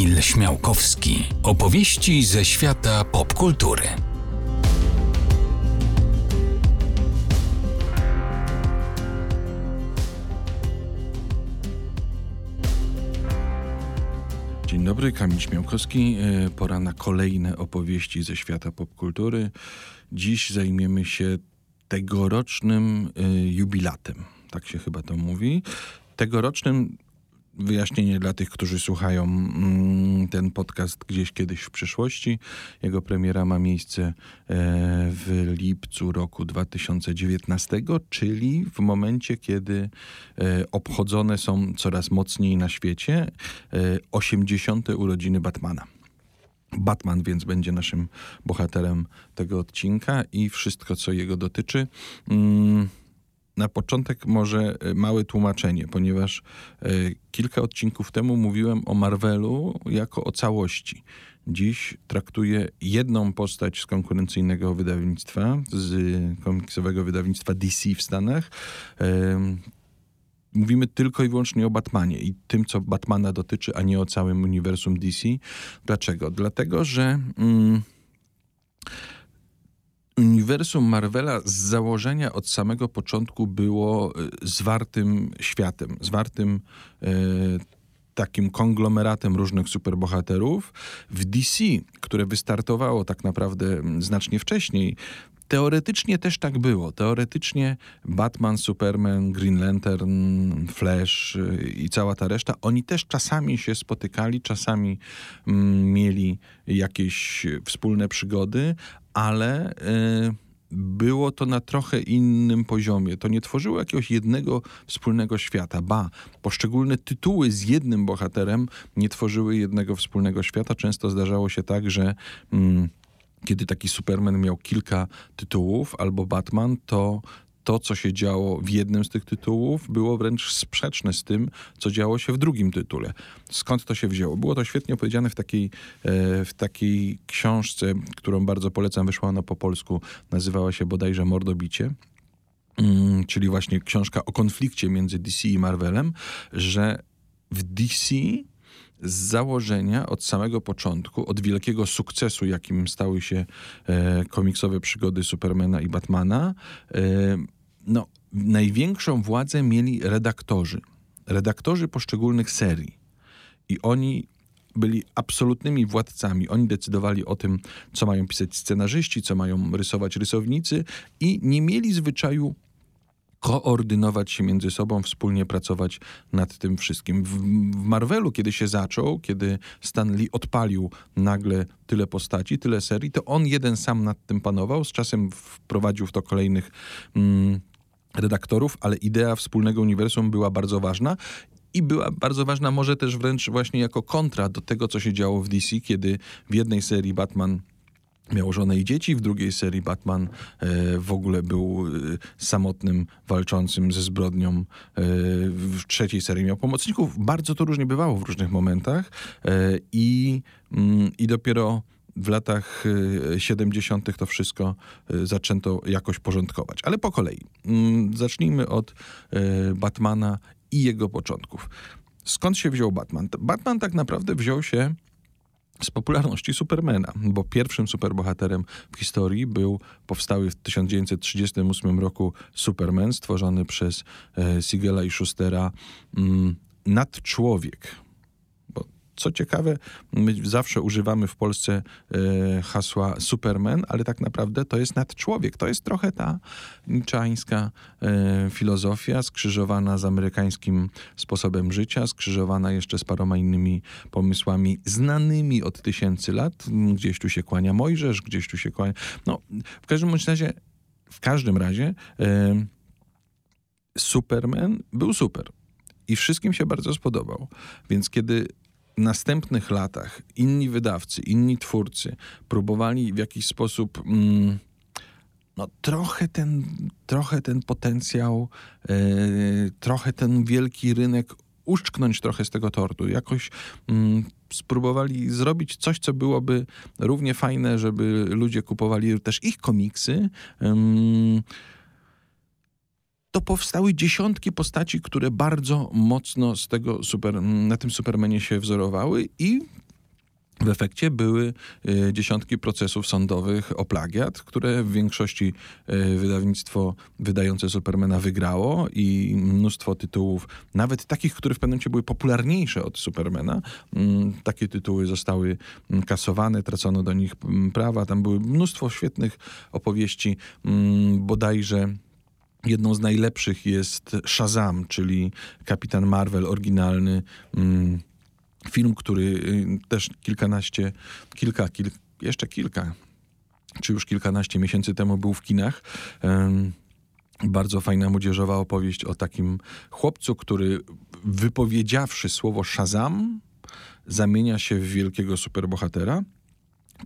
Kamil Śmiałkowski. Opowieści ze świata popkultury. Dzień dobry, Kamil Śmiałkowski. E, Pora na kolejne opowieści ze świata popkultury. Dziś zajmiemy się tegorocznym e, jubilatem. Tak się chyba to mówi. Tegorocznym wyjaśnienie dla tych, którzy słuchają mm, ten podcast gdzieś kiedyś w przyszłości. Jego premiera ma miejsce e, w lipcu roku 2019, czyli w momencie, kiedy e, obchodzone są coraz mocniej na świecie e, 80. urodziny Batmana. Batman więc będzie naszym bohaterem tego odcinka i wszystko, co jego dotyczy. Mm, na początek może e, małe tłumaczenie, ponieważ e, kilka odcinków temu mówiłem o Marvelu jako o całości. Dziś traktuję jedną postać z konkurencyjnego wydawnictwa, z komiksowego wydawnictwa DC w Stanach. Mówimy tylko i wyłącznie o Batmanie i tym, co Batmana dotyczy, a nie o całym uniwersum DC. Dlaczego? Dlatego, że. Mm, uniwersum Marvela z założenia od samego początku było e, zwartym światem, zwartym e, takim konglomeratem różnych superbohaterów. W DC, które wystartowało tak naprawdę mm, znacznie wcześniej, Teoretycznie też tak było. Teoretycznie Batman, Superman, Green Lantern, Flash y, i cała ta reszta, oni też czasami się spotykali, czasami mm, mieli jakieś wspólne przygody, ale. Y, było to na trochę innym poziomie. To nie tworzyło jakiegoś jednego wspólnego świata. Ba, poszczególne tytuły z jednym bohaterem nie tworzyły jednego wspólnego świata. Często zdarzało się tak, że. Mm, kiedy taki Superman miał kilka tytułów, albo Batman, to to, co się działo w jednym z tych tytułów, było wręcz sprzeczne z tym, co działo się w drugim tytule. Skąd to się wzięło? Było to świetnie opowiedziane w takiej, e, w takiej książce, którą bardzo polecam, wyszła ona po polsku, nazywała się bodajże Mordobicie mm, czyli właśnie książka o konflikcie między DC i Marvelem, że w DC z założenia od samego początku, od wielkiego sukcesu, jakim stały się e, komiksowe przygody Supermana i Batmana, e, no, największą władzę mieli redaktorzy. Redaktorzy poszczególnych serii. I oni byli absolutnymi władcami. Oni decydowali o tym, co mają pisać scenarzyści, co mają rysować rysownicy i nie mieli zwyczaju koordynować się między sobą, wspólnie pracować nad tym wszystkim. W, w Marvelu, kiedy się zaczął, kiedy Stan Lee odpalił nagle tyle postaci, tyle serii, to on jeden sam nad tym panował. Z czasem wprowadził w to kolejnych mm, redaktorów, ale idea wspólnego uniwersum była bardzo ważna i była bardzo ważna, może też wręcz właśnie jako kontra do tego, co się działo w DC, kiedy w jednej serii Batman miał żonę i dzieci. W drugiej serii Batman e, w ogóle był e, samotnym, walczącym ze zbrodnią. E, w trzeciej serii miał pomocników. Bardzo to różnie bywało w różnych momentach i, mm, i dopiero w latach 70. E, to wszystko zaczęto jakoś porządkować. Ale po kolei. Mm, zacznijmy od Batmana i jego początków. Skąd się wziął Batman? Batman tak naprawdę wziął się z popularności Supermana, bo pierwszym superbohaterem w historii był powstały w 1938 roku Superman, stworzony przez e, Sigela i Schustera mm, nadczłowiek co ciekawe, my zawsze używamy w Polsce e, hasła Superman, ale tak naprawdę to jest nadczłowiek. To jest trochę ta niczańska e, filozofia skrzyżowana z amerykańskim sposobem życia, skrzyżowana jeszcze z paroma innymi pomysłami znanymi od tysięcy lat. Gdzieś tu się kłania Mojżesz, gdzieś tu się kłania... No, w każdym razie, w każdym razie e, Superman był super i wszystkim się bardzo spodobał. Więc kiedy następnych latach inni wydawcy, inni twórcy próbowali w jakiś sposób mm, no, trochę, ten, trochę ten potencjał, yy, trochę ten wielki rynek uszczknąć trochę z tego tortu. Jakoś mm, spróbowali zrobić coś, co byłoby równie fajne, żeby ludzie kupowali też ich komiksy. Yy, to powstały dziesiątki postaci, które bardzo mocno z tego super, na tym Supermanie się wzorowały i W efekcie były e, dziesiątki procesów sądowych o plagiat, które w większości e, wydawnictwo wydające Supermana wygrało i mnóstwo tytułów, nawet takich, które w pewnym momencie były popularniejsze od Supermana, mm, takie tytuły zostały mm, kasowane, tracono do nich mm, prawa. Tam były mnóstwo świetnych opowieści, mm, bodajże Jedną z najlepszych jest Shazam, czyli Kapitan Marvel oryginalny. mm, Film, który y, też kilkanaście, kilka, kil, jeszcze kilka, czy już kilkanaście miesięcy temu był w kinach. Bardzo fajna młodzieżowa opowieść o takim chłopcu, który wypowiedziawszy słowo Shazam, zamienia się w wielkiego superbohatera.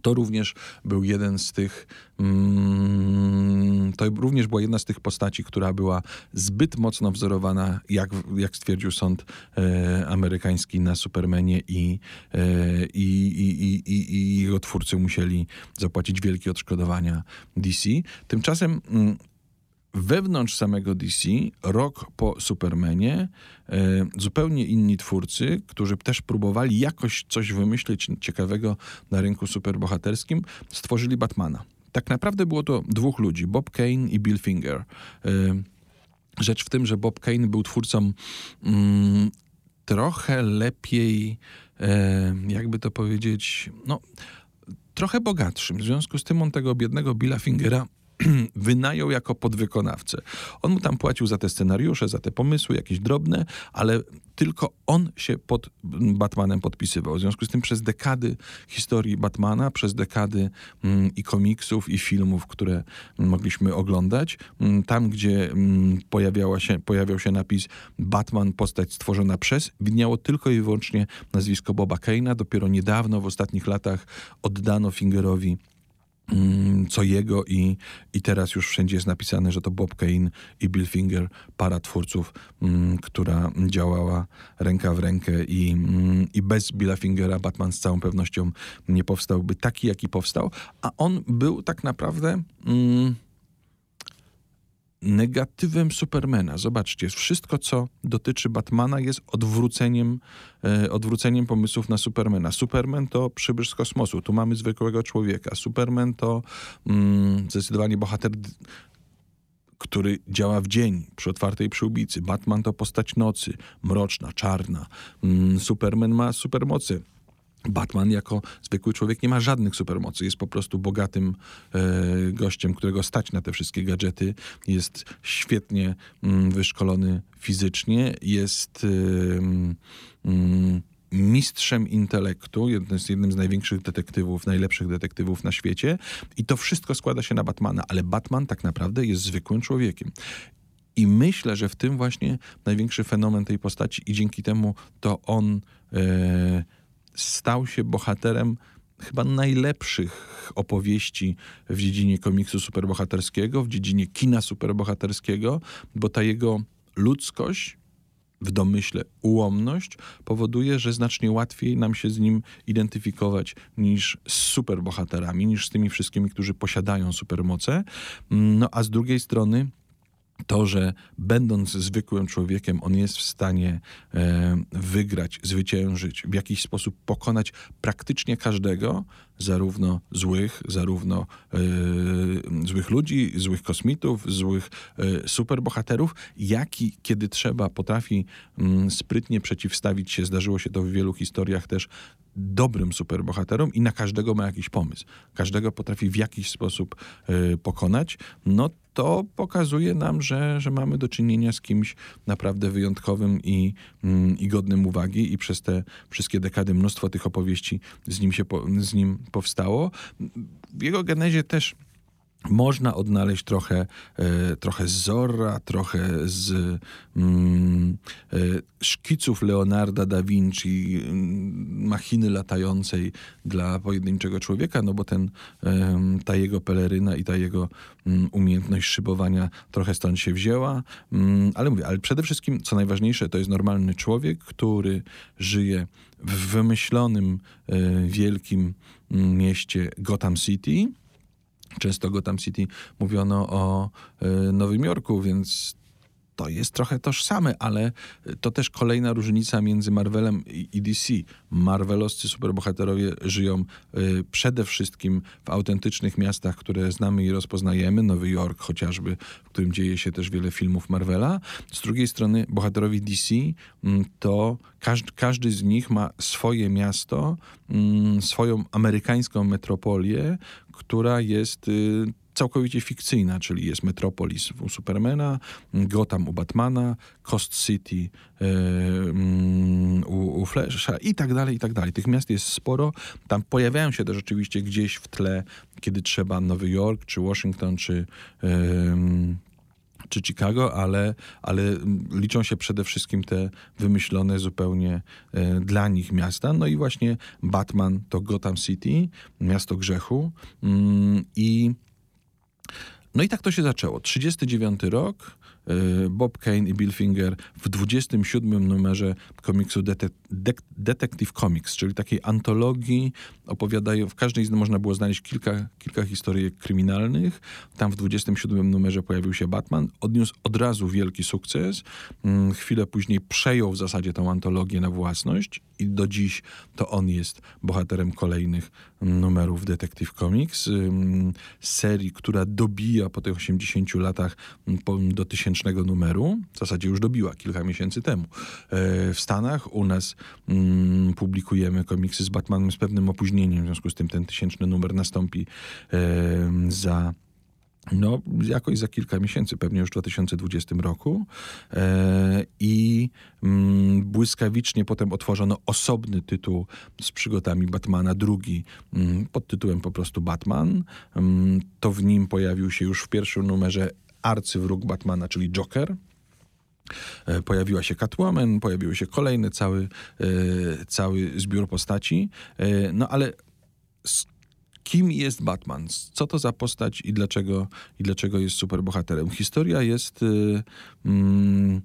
To również był jeden z tych. Mm, to również była jedna z tych postaci, która była zbyt mocno wzorowana, jak, jak stwierdził sąd e, amerykański, na Supermanie i, e, i, i, i, i, jego twórcy musieli zapłacić wielkie odszkodowania DC. Tymczasem. Mm, wewnątrz samego DC, rok po Supermanie, e, zupełnie inni twórcy, którzy też próbowali jakoś coś wymyślić ciekawego na rynku superbohaterskim, stworzyli Batmana. Tak naprawdę było to dwóch ludzi, Bob Kane i Bill Finger. E, rzecz w tym, że Bob Kane był twórcą mm, trochę lepiej, e, jakby to powiedzieć, no, trochę bogatszym. W związku z tym on tego biednego Billa Fingera wynajął jako podwykonawcę. On mu tam płacił za te scenariusze, za te pomysły, jakieś drobne, ale tylko on się pod Batmanem podpisywał. W związku z tym przez dekady historii Batmana, przez dekady mm, i komiksów, i filmów, które mogliśmy oglądać, mm, tam gdzie mm, pojawiała się, pojawiał się napis Batman, postać stworzona przez, widniało tylko i wyłącznie nazwisko Boba Kane'a. Dopiero niedawno, w ostatnich latach, oddano Fingerowi co jego i, i teraz już wszędzie jest napisane, że to Bob Kane i Bill Finger, para twórców, mm, która działała ręka w rękę i, mm, i bez Billa Fingera Batman z całą pewnością nie powstałby taki, jaki powstał, a on był tak naprawdę... Mm, negatywem Supermana. Zobaczcie, wszystko, co dotyczy Batmana, jest odwróceniem, e, odwróceniem pomysłów na Supermana. Superman to przybysz z kosmosu, tu mamy zwykłego człowieka. Superman to mm, zdecydowanie bohater który działa w dzień przy otwartej przyłbicy. Batman to postać nocy, mroczna, czarna. Mm, Superman ma supermocy. Batman jako zwykły człowiek nie ma żadnych supermocy. Jest po prostu bogatym e, gościem, którego stać na te wszystkie gadżety. Jest świetnie mm, wyszkolony fizycznie. Jest ym, ym, mistrzem intelektu. Jest jednym z największych detektywów, najlepszych detektywów na świecie. I to wszystko składa się na Batmana. Ale Batman tak naprawdę jest zwykłym człowiekiem. I myślę, że w tym właśnie największy fenomen tej postaci i dzięki temu to on e, stał się bohaterem chyba najlepszych opowieści w dziedzinie komiksu superbohaterskiego, w dziedzinie kina superbohaterskiego, bo ta jego ludzkość, w domyśle ułomność, powoduje, że znacznie łatwiej nam się z nim identyfikować niż z superbohaterami, niż z tymi wszystkimi, którzy posiadają supermoce. No a z drugiej strony to, że będąc zwykłym człowiekiem, on jest w stanie e, wygrać, zwyciężyć, w jakiś sposób pokonać praktycznie każdego, zarówno złych, zarówno e, złych ludzi, złych kosmitów, złych e, superbohaterów, jak i kiedy trzeba, potrafi mm, sprytnie przeciwstawić się, zdarzyło się to w wielu historiach też, dobrym superbohaterom i na każdego ma jakiś pomysł. Każdego potrafi w jakiś sposób e, pokonać. No to pokazuje nam, że, że mamy do czynienia z kimś naprawdę wyjątkowym i, mm, i godnym uwagi i przez te wszystkie dekady mnóstwo tych opowieści z nim, się z nim powstało. W jego genezie też można odnaleźć trochę, e, trochę z Zorra, trochę z mm, e, szkiców Leonarda da Vinci, mm, machiny latającej dla pojedynczego człowieka, no bo ten, ta jego peleryna i ta jego mm, umiejętność szybowania trochę stąd się wzięła. Mm, ale mówię, ale przede wszystkim, co najważniejsze, to jest normalny człowiek, który żyje w wymyślonym, e, wielkim mieście Gotham City, Często Gotham City mówiono o e, Nowym Jorku, więc to jest trochę tożsame, ale to też kolejna różnica między Marvelem i DC. Marvelowscy superbohaterowie żyją y, przede wszystkim w autentycznych miastach, które znamy i rozpoznajemy. Nowy Jork chociażby, w którym dzieje się też wiele filmów Marvela. Z drugiej strony bohaterowie DC mm, to każdy, każdy z nich ma swoje miasto, mm, swoją amerykańską metropolię, która jest y, całkowicie fikcyjna, czyli jest Metropolis u Supermana, Gotham u Batmana, Coast City yy, u, u Flasha i tak dalej, i tak dalej. Tych miast jest sporo. Tam pojawiają się też oczywiście gdzieś w tle, kiedy trzeba Nowy Jork, czy Washington, czy... Yy, czy Chicago, ale, ale liczą się przede wszystkim te wymyślone zupełnie e, dla nich miasta. No i właśnie Batman to Gotham City, miasto grzechu mm, i no i tak to się zaczęło. 39 rok, Bob Kane i Bill Finger w 27 numerze komiksu Dete De Detective Comics, czyli takiej antologii opowiadają, w każdej z nich można było znaleźć kilka, kilka historii kryminalnych. Tam w 27 numerze pojawił się Batman, odniósł od razu wielki sukces. Mm, chwilę później przejął w zasadzie tą antologię na własność i do dziś to on jest bohaterem kolejnych numerów Detective Comics, serii, która dobija po tych 80 latach do tysięcznego numeru. W zasadzie już dobiła kilka miesięcy temu. E, w Stanach u nas publikujemy komiksy z Batmanem z pewnym opóźnieniem, w związku z tym ten tysięczny numer nastąpi za no, jakoś za kilka miesięcy, pewnie już w 2020 roku. E, I mm, błyskawicznie potem otworzono osobny tytuł z przygodami Batmana, drugi mm, pod tytułem po prostu Batman. Mm, to w nim pojawił się już w pierwszym numerze arcywróg Batmana, czyli Joker. E, pojawiła się Catwoman, pojawiły się kolejny cały, e, cały zbiór postaci. E, no ale kim jest Batman, co to za postać i dlaczego, i dlaczego jest superbohaterem. Historia jest mm,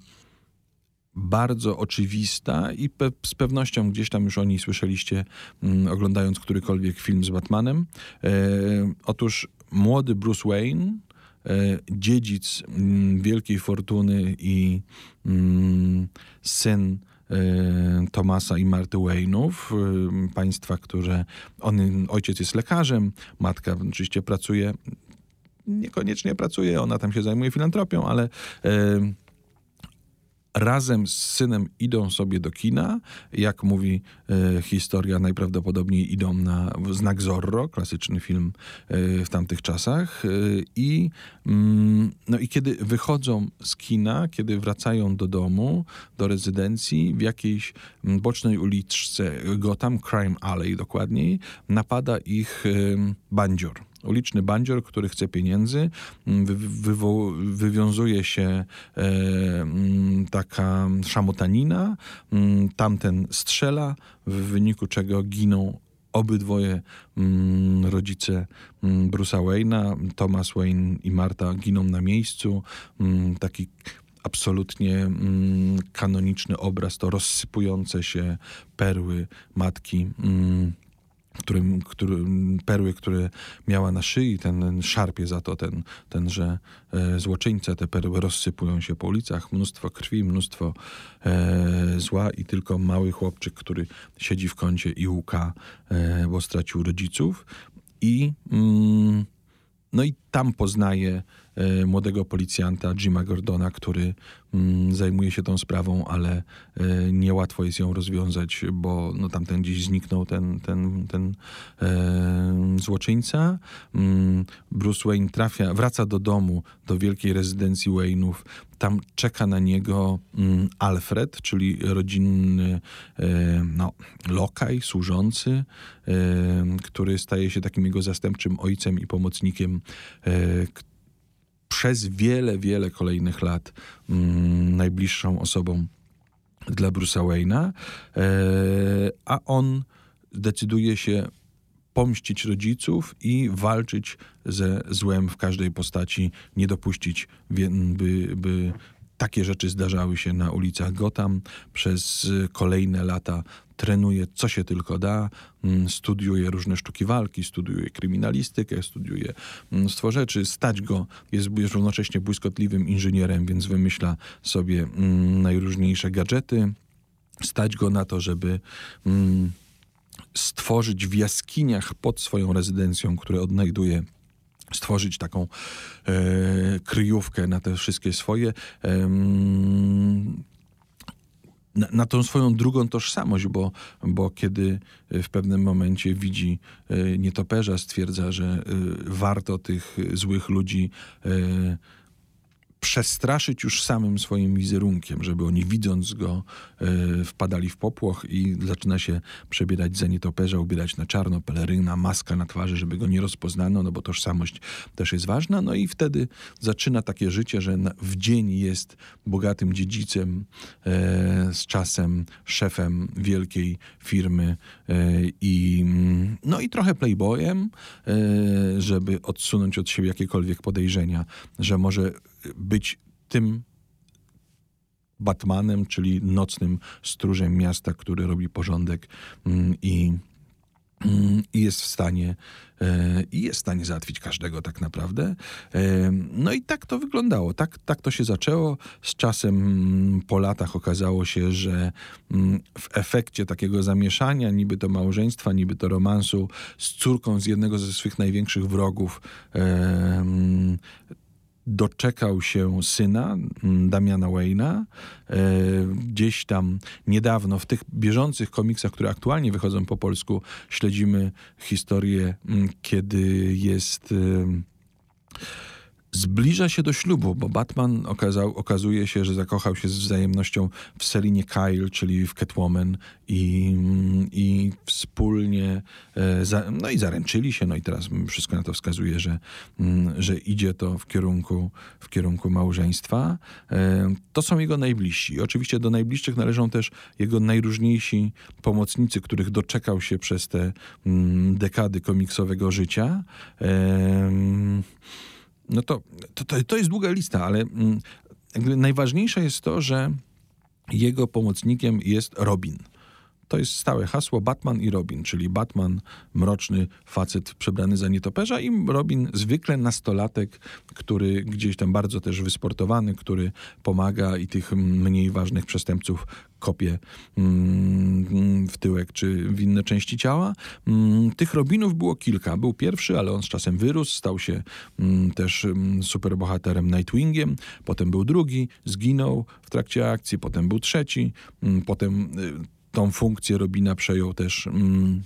bardzo oczywista i pe z pewnością gdzieś tam już o niej słyszeliście, mm, oglądając którykolwiek film z Batmanem. E, otóż młody Bruce Wayne, dziedzic mm, wielkiej fortuny i mm, syn Y, Tomasa i Marty Wayne'ów, y, państwa, które on, ojciec jest lekarzem, matka oczywiście pracuje, niekoniecznie pracuje, ona tam się zajmuje filantropią, ale razem z synem idą sobie do kina. Jak mówi e, historia, najprawdopodobniej idą na Znak Zorro, klasyczny film e, w tamtych czasach. E, I, mm, no i kiedy wychodzą z kina, kiedy wracają do domu, do rezydencji, w jakiejś mm, bocznej uliczce Gotham, Crime Alley dokładniej, napada ich bandzior uliczny bandzior, który chce pieniędzy, mm, wy, wywiązuje się e, mm, taka szamotanina, mm, tamten strzela, w wyniku czego giną obydwoje rodzice Bruce'a Wayne'a, Thomas Wayne i Marta giną na miejscu. Taki absolutnie kanoniczny obraz to rozsypujące się perły matki którym, który, perły, które miała na szyi, ten szarpie za to ten, tenże e, złoczyńca. Te perły rozsypują się po ulicach, mnóstwo krwi, mnóstwo e, zła i tylko mały chłopczyk, który siedzi w kącie i łuka, e, bo stracił rodziców. I, mm, no i tam poznaje młodego policjanta Jima Gordona, który mm, zajmuje się tą sprawą, ale e, niełatwo jest ją rozwiązać, bo no, tamten gdzieś zniknął ten, ten, ten e, złoczyńca. Mm, Bruce Wayne trafia, wraca do domu, do wielkiej rezydencji Wayne'ów. Tam czeka na niego mm, Alfred, czyli rodzinny e, no, lokaj, służący, e, który staje się takim jego zastępczym ojcem i pomocnikiem, e, przez wiele, wiele kolejnych lat mm, najbliższą osobą dla Bruce'a Wayne'a, e, a on decyduje się pomścić rodziców i walczyć ze złem w każdej postaci, nie dopuścić, by, by takie rzeczy zdarzały się na ulicach Gotham. Przez y, kolejne lata trenuje co się tylko da, mm, studiuje różne sztuki walki, studiuje kryminalistykę, studiuje mnóstwo rzeczy. Stać go, jest, jest równocześnie błyskotliwym inżynierem, więc wymyśla sobie mm, najróżniejsze gadżety. Stać go na to, żeby mm, stworzyć w jaskiniach pod swoją rezydencją, które odnajduje stworzyć taką e, kryjówkę na te wszystkie swoje. em, na, na tą swoją drugą tożsamość, bo, bo kiedy w pewnym momencie widzi e, nietoperza, stwierdza, że e, warto tych złych ludzi e, przestraszyć już samym swoim wizerunkiem, żeby oni widząc go e, wpadali w popłoch i zaczyna się przebierać za nietoperza, ubierać na czarno, peleryna, maska na twarzy, żeby go nie rozpoznano, no bo tożsamość też jest ważna. No i wtedy zaczyna takie życie, że w dzień jest bogatym dziedzicem, e, z czasem szefem wielkiej firmy e, i no i trochę playboyem, żeby odsunąć od siebie jakiekolwiek podejrzenia, że może być tym Batmanem, czyli nocnym stróżem miasta, który robi porządek mm, i, mm, i jest w stanie e, i jest w stanie załatwić każdego tak naprawdę. E, No i tak to wyglądało. Tak, tak to się zaczęło. Z czasem mm, po latach okazało się, że w efekcie takiego zamieszania, niby to małżeństwa, niby to romansu z córką z jednego ze swych największych wrogów, e, doczekał się syna mm, Damiana Wayna. E, Gdzieś tam niedawno w tych bieżących komiksach, które aktualnie wychodzą po polsku, śledzimy historię, mm, kiedy jest. Zbliża się do ślubu, bo Batman okazał, okazuje się, że zakochał się z wzajemnością w Selinie Kyle, czyli w Catwoman i, i wspólnie e, za, no i zaręczyli się, no i teraz wszystko na to wskazuje, że, mm, że idzie to w kierunku, w kierunku małżeństwa. E, To są jego najbliżsi. Oczywiście do najbliższych należą też jego najróżniejsi pomocnicy, których doczekał się przez te mm, dekady komiksowego życia. Em, no to, to, to, jest długa lista, ale mm, najważniejsze jest to, że jego pomocnikiem jest Robin. To jest stałe hasło Batman i Robin, czyli Batman, mroczny facet przebrany za nietoperza i Robin, zwykle nastolatek, który gdzieś tam bardzo też wysportowany, który pomaga i tych mniej ważnych przestępców kopie mm, w tyłek czy w inne części ciała. Mm, Tych Robinów było kilka. Był pierwszy, ale on z czasem wyrósł, stał się mm, też superbohaterem Nightwingiem. Potem był drugi, zginął w trakcie akcji. Potem był trzeci. Potem y, tą funkcję Robina przejął też mm,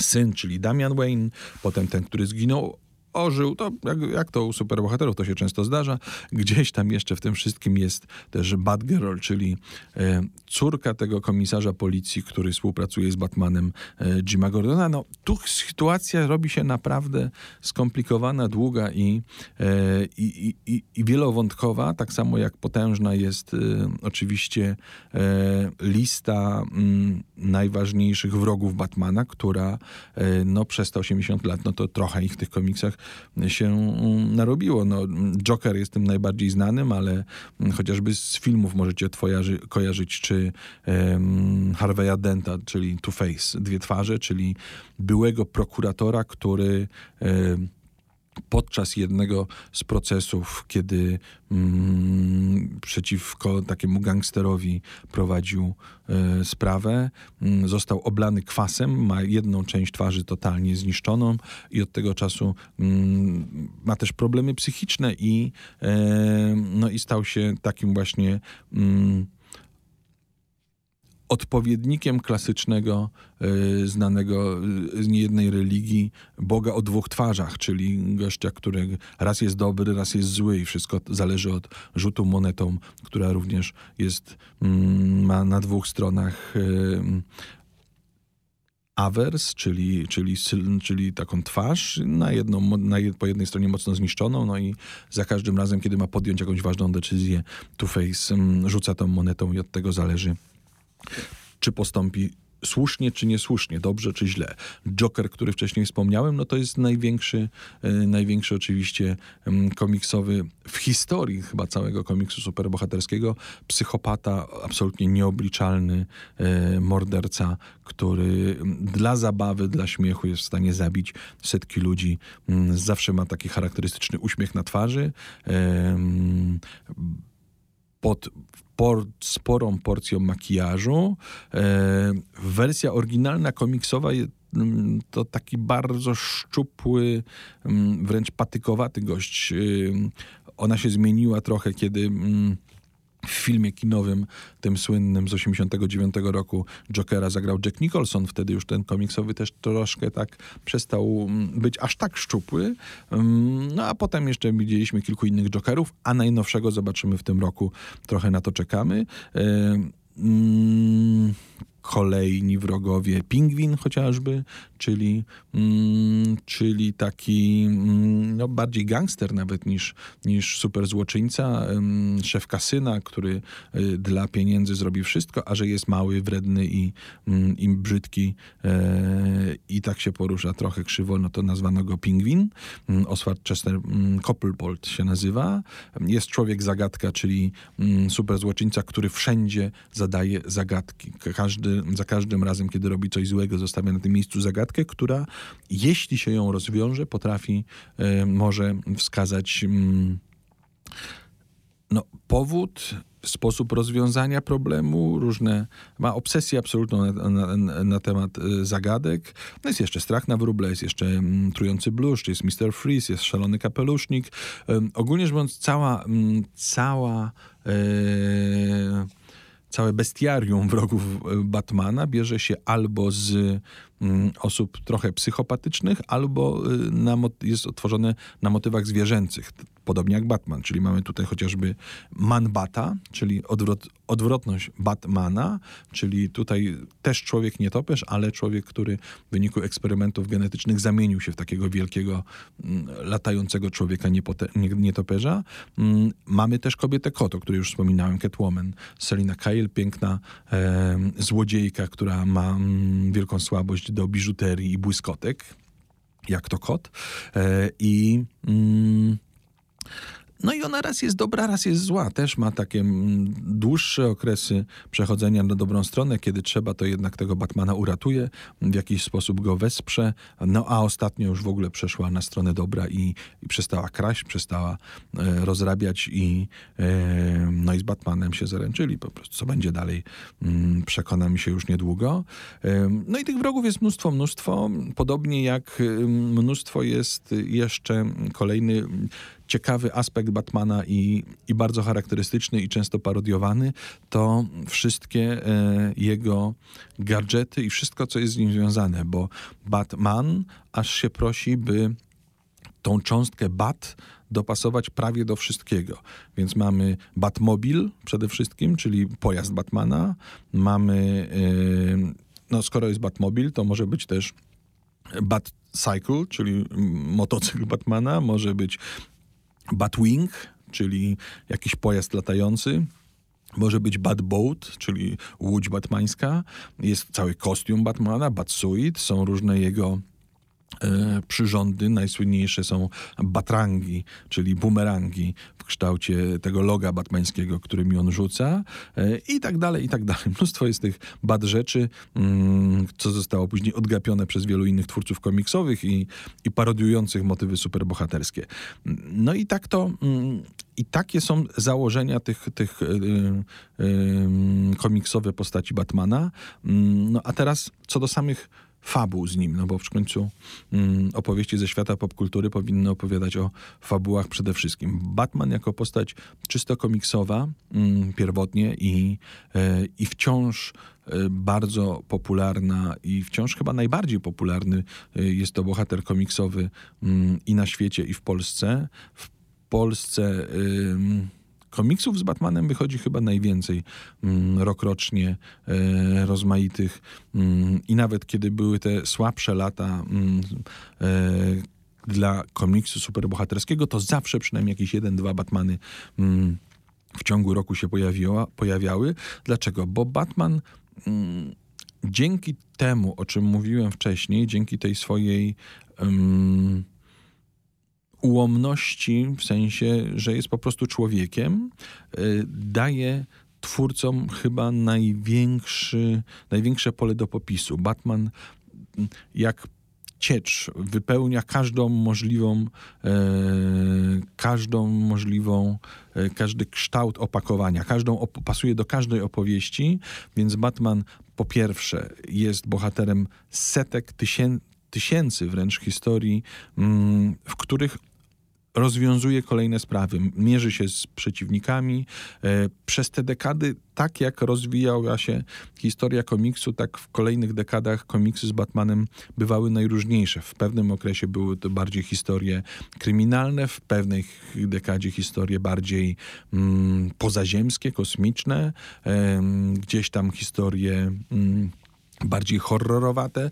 syn, czyli Damian Wayne. Potem ten, który zginął, ożył. To jak, jak to u superbohaterów to się często zdarza. Gdzieś tam jeszcze w tym wszystkim jest też Batgirl, czyli e, córka tego komisarza policji, który współpracuje z Batmanem e, Jima Gordona. No, tu sytuacja robi się naprawdę skomplikowana, długa i, e, i, i, i, wielowątkowa, tak samo jak potężna jest e, oczywiście e, lista mm, najważniejszych wrogów Batmana, która e, no, przez te 80 lat, no to trochę ich w tych komiksach się mm, narobiło. No, Joker jest tym najbardziej znanym, ale mm, chociażby z filmów możecie twojarzy, kojarzyć, czy em, Harveya Denta, czyli Two-Face, dwie twarze, czyli byłego prokuratora, który em, podczas jednego z procesów, kiedy mm, przeciwko takiemu gangsterowi prowadził e, sprawę, mm, został oblany kwasem, ma jedną część twarzy totalnie zniszczoną i od tego czasu mm, ma też problemy psychiczne i, e, no i stał się takim właśnie mm, odpowiednikiem klasycznego, e, znanego z niejednej religii Boga o dwóch twarzach, czyli gościa, który raz jest dobry, raz jest zły i wszystko zależy od rzutu monetą, która również jest, mm, ma na dwóch stronach e, awers, czyli, czyli, czyli taką twarz, na jedną, na jed, po jednej stronie mocno zniszczoną, no i za każdym razem, kiedy ma podjąć jakąś ważną decyzję, Two-Face mm, rzuca tą monetą i od tego zależy, czy postąpi słusznie czy niesłusznie, dobrze czy źle. Joker, który wcześniej wspomniałem, no to jest największy, e, największy oczywiście mm, komiksowy w historii chyba całego komiksu superbohaterskiego psychopata, absolutnie nieobliczalny e, morderca, który mm, dla zabawy, dla śmiechu jest w stanie zabić setki ludzi. Mm, Zawsze ma taki charakterystyczny uśmiech na twarzy. Em, pod por, sporą porcją makijażu. E, wersja oryginalna komiksowa mm, to taki bardzo szczupły, mm, wręcz patykowaty gość. Ym, Ona się zmieniła trochę, kiedy mm, w filmie kinowym, tym słynnym z 89 roku Jokera zagrał Jack Nicholson. Wtedy już ten komiksowy też troszkę tak przestał mm, być aż tak szczupły. Ym, No a potem jeszcze widzieliśmy kilku innych Jokerów, a najnowszego zobaczymy w tym roku. Trochę na to czekamy. Mm, Kolejni wrogowie, pingwin chociażby, czyli, mm, czyli taki mm, no, bardziej gangster nawet niż, niż super złoczyńca, ym, szef kasyna, który y, dla pieniędzy zrobi wszystko, a że jest mały, wredny i, mm, i brzydki e, i tak się porusza trochę krzywo, no to nazwano go pingwin. Mm, Oswald Chester mm, Coppelpold się nazywa. Jest człowiek zagadka, czyli mm, super złoczyńca, który wszędzie zadaje zagadki. Każdy, za każdym razem, kiedy robi coś złego, zostawia na tym miejscu zagadkę, która jeśli się ją rozwiąże, potrafi, e, może wskazać mm, no, powód, sposób rozwiązania problemu, różne, ma obsesję absolutną na, na, na temat y, zagadek. No jest jeszcze strach na wróble, jest jeszcze mm, trujący bluszcz, jest Mr. Freeze, jest szalony kapelusznik. Ym, ogólnie rzecz biorąc, cała, mm, cała e, całe bestiarium wrogów e, Batmana bierze się albo z mm, osób trochę psychopatycznych, albo y, na, jest otworzone na motywach zwierzęcych, podobnie jak Batman. Czyli mamy tutaj chociażby Man-Bata, czyli odwrot, odwrotność Batmana, czyli tutaj też człowiek nietoperz, ale człowiek, który w wyniku eksperymentów genetycznych zamienił się w takiego wielkiego, mm, latającego człowieka nietoperza. Mm, Mamy też kobietę kot, o której już wspominałem, Catwoman. Selina Kyle, piękna e, złodziejka, która ma mm, wielką słabość do biżuterii i błyskotek, jak to kot. E, I... no i ona raz jest dobra, raz jest zła. Też ma takie mm, dłuższe okresy przechodzenia na dobrą stronę. Kiedy trzeba, to jednak tego Batmana uratuje, w jakiś sposób go wesprze. No a ostatnio już w ogóle przeszła na stronę dobra i, i przestała kraść, przestała e, rozrabiać i e, no i z Batmanem się zaręczyli. Po prostu co będzie dalej, mm, przekonamy się już niedługo. E, no i tych wrogów jest mnóstwo, mnóstwo. Podobnie jak y, mnóstwo jest jeszcze kolejny ciekawy aspekt Batmana i, i bardzo charakterystyczny i często parodiowany, to wszystkie e, jego gadżety i wszystko, co jest z nim związane, bo Batman aż się prosi, by tą cząstkę Bat dopasować prawie do wszystkiego. Więc mamy Batmobil przede wszystkim, czyli pojazd Batmana. Mamy, e, no skoro jest Batmobil, to może być też Batcycle, czyli mm, motocykl Batmana, może być Batwing, czyli jakiś pojazd latający. Może być Batboat, czyli łódź batmańska. Jest cały kostium Batmana, Batsuit. Są różne jego przyrządy. Najsłynniejsze są batrangi, czyli bumerangi w kształcie tego loga batmańskiego, którymi on rzuca e, i tak dalej, i tak dalej. Mnóstwo jest tych bat rzeczy, mm, co zostało później odgapione przez wielu innych twórców komiksowych i, i parodiujących motywy superbohaterskie. No i tak to... mm, I takie są założenia tych, tych y, y, komiksowe postaci Batmana. Mm, No a teraz co do samych fabuł z nim, no bo w końcu mm, opowieści ze świata popkultury powinny opowiadać o fabułach przede wszystkim. Batman jako postać czysto komiksowa, mm, pierwotnie i, e, i wciąż e, bardzo popularna i wciąż chyba najbardziej popularny e, jest to bohater komiksowy mm, i na świecie, i w Polsce. W Polsce ym, komiksów z Batmanem wychodzi chyba najwięcej mm, rokrocznie e, rozmaitych mm, i nawet kiedy były te słabsze lata mm, e, dla komiksu superbohaterskiego, to zawsze przynajmniej jakieś jeden, dwa Batmany mm, w ciągu roku się pojawiła, pojawiały. Dlaczego? Bo Batman mm, dzięki temu, o czym mówiłem wcześniej, dzięki tej swojej um, ułomności, w sensie, że jest po prostu człowiekiem, y, daje twórcom chyba największy, największe pole do popisu. Batman jak ciecz wypełnia każdą możliwą, e, każdą możliwą, e, każdy kształt opakowania, każdą op- pasuje do każdej opowieści, więc Batman po pierwsze jest bohaterem setek, tysię- tysięcy wręcz historii, mm, w których rozwiązuje kolejne sprawy, mierzy się z przeciwnikami. E, przez te dekady, tak jak rozwijała się historia komiksu, tak w kolejnych dekadach komiksy z Batmanem bywały najróżniejsze. W pewnym okresie były to bardziej historie kryminalne, w pewnej dekadzie historie bardziej mm, pozaziemskie, kosmiczne, e, gdzieś tam historie mm, bardziej horrorowate. E,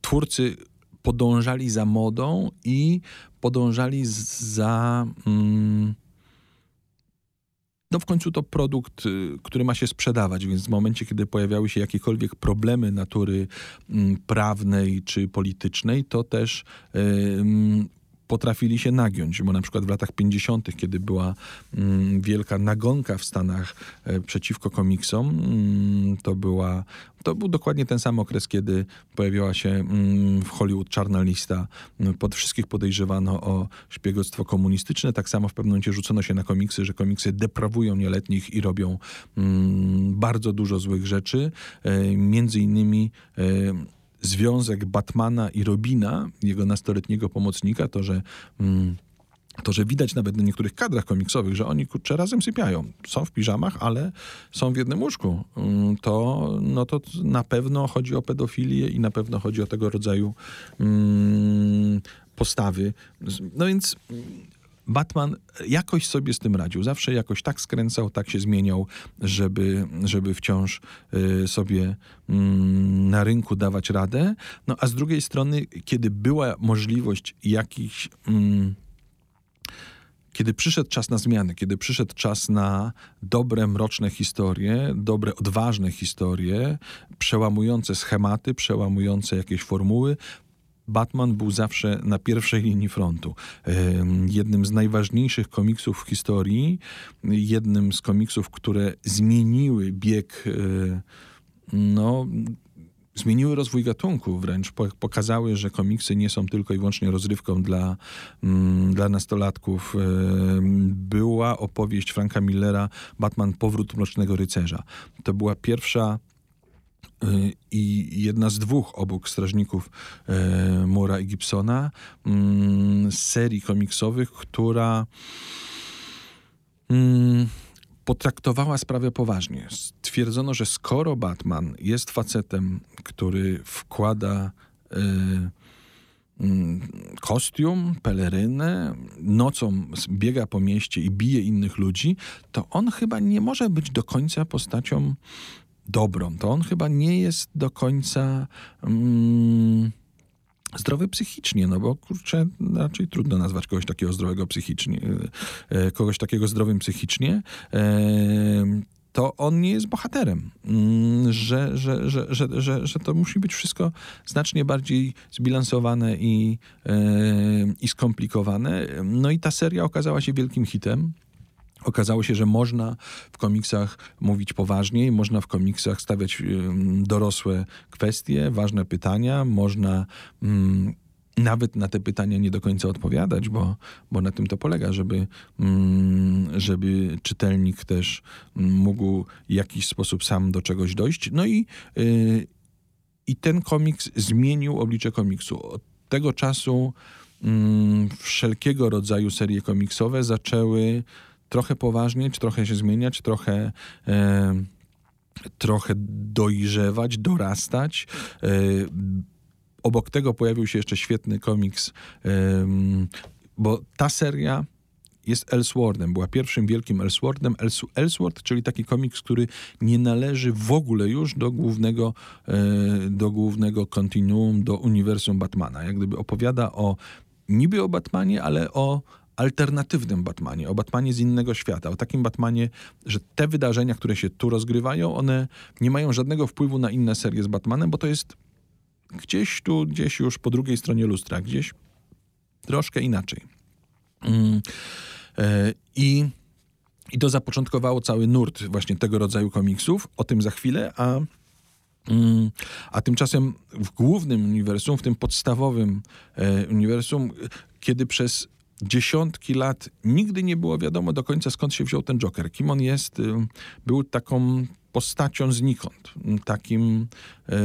twórcy podążali za modą i podążali za. Mm, no w końcu to produkt, y, który ma się sprzedawać, więc w momencie, kiedy pojawiały się jakiekolwiek problemy natury mm, prawnej czy politycznej, to też potrafili się nagiąć, bo na przykład w latach 50., kiedy była mm, wielka nagonka w Stanach e, przeciwko komiksom, mm, to była to był dokładnie ten sam okres, kiedy pojawiła się mm, w Hollywood czarna lista. Pod wszystkich podejrzewano o szpiegostwo komunistyczne. Tak samo w pewnym momencie rzucono się na komiksy, że komiksy deprawują nieletnich i robią bardzo dużo złych rzeczy. E, między innymi e, związek Batmana i Robina, jego nastoletniego pomocnika, to, że mm, to, że widać nawet na niektórych kadrach komiksowych, że oni kurczę razem sypiają. Są w piżamach, ale są w jednym łóżku. Mm, to, no to na pewno chodzi o pedofilię i na pewno chodzi o tego rodzaju mm, postawy. No więc Batman jakoś sobie z tym radził. Zawsze jakoś tak skręcał, tak się zmieniał, żeby, żeby wciąż y, sobie mm, na rynku dawać radę. No a z drugiej strony, kiedy była możliwość jakichś. Mm, kiedy przyszedł czas na zmiany, kiedy przyszedł czas na dobre, mroczne historie, dobre, odważne historie, przełamujące schematy, przełamujące jakieś formuły, Batman był zawsze na pierwszej linii frontu. Jednym z najważniejszych komiksów w historii, jednym z komiksów, które zmieniły bieg, e, no, zmieniły rozwój gatunku, wręcz pokazały, że komiksy nie są tylko i wyłącznie rozrywką dla, mm, dla nastolatków. Była opowieść Franka Millera Batman Powrót Mrocznego Rycerza. To była pierwsza i jedna z dwóch obok strażników e, Mura i Gibsona mm, serii komiksowych, która mm, potraktowała sprawę poważnie. Stwierdzono, że skoro Batman jest facetem, który wkłada e, mm, kostium, pelerynę, nocą biega po mieście i bije innych ludzi, to on chyba nie może być do końca postacią dobrą, to on chyba nie jest do końca mm, zdrowy psychicznie, no bo kurczę, raczej trudno nazwać kogoś takiego zdrowego psychicznie, e, kogoś takiego zdrowym psychicznie. E, to on nie jest bohaterem, mm, że, że, że, że, że, że to musi być wszystko znacznie bardziej zbilansowane i, e, i skomplikowane. No i ta seria okazała się wielkim hitem. Okazało się, że można w komiksach mówić poważniej, można w komiksach stawiać dorosłe kwestie, ważne pytania, można mm, nawet na te pytania nie do końca odpowiadać, bo, bo na tym to polega, żeby, mm, żeby czytelnik też mógł w jakiś sposób sam do czegoś dojść. No i, yy, i ten komiks zmienił oblicze komiksu. Od tego czasu yy, wszelkiego rodzaju serie komiksowe zaczęły trochę poważnieć, trochę się zmieniać, trochę. E, trochę dojrzewać, dorastać. E, obok tego pojawił się jeszcze świetny komiks, e, bo ta seria jest Elseworldem. Była pierwszym wielkim Elseworldem. Elseworld, czyli taki komiks, który nie należy w ogóle już do głównego, e, do głównego kontinuum, do uniwersum Batmana. Jak gdyby opowiada o niby o Batmanie, ale o alternatywnym Batmanie, o Batmanie z innego świata, o takim Batmanie, że te wydarzenia, które się tu rozgrywają, one nie mają żadnego wpływu na inne serie z Batmanem, bo to jest gdzieś tu, gdzieś już po drugiej stronie lustra, gdzieś troszkę inaczej. Mm, e, I, I to zapoczątkowało cały nurt właśnie tego rodzaju komiksów. O tym za chwilę, a, mm, a tymczasem w głównym uniwersum, w tym podstawowym e, uniwersum, kiedy przez dziesiątki lat nigdy nie było wiadomo do końca skąd się wziął ten Joker. Kim on jest, y, był taką postacią znikąd, takim e,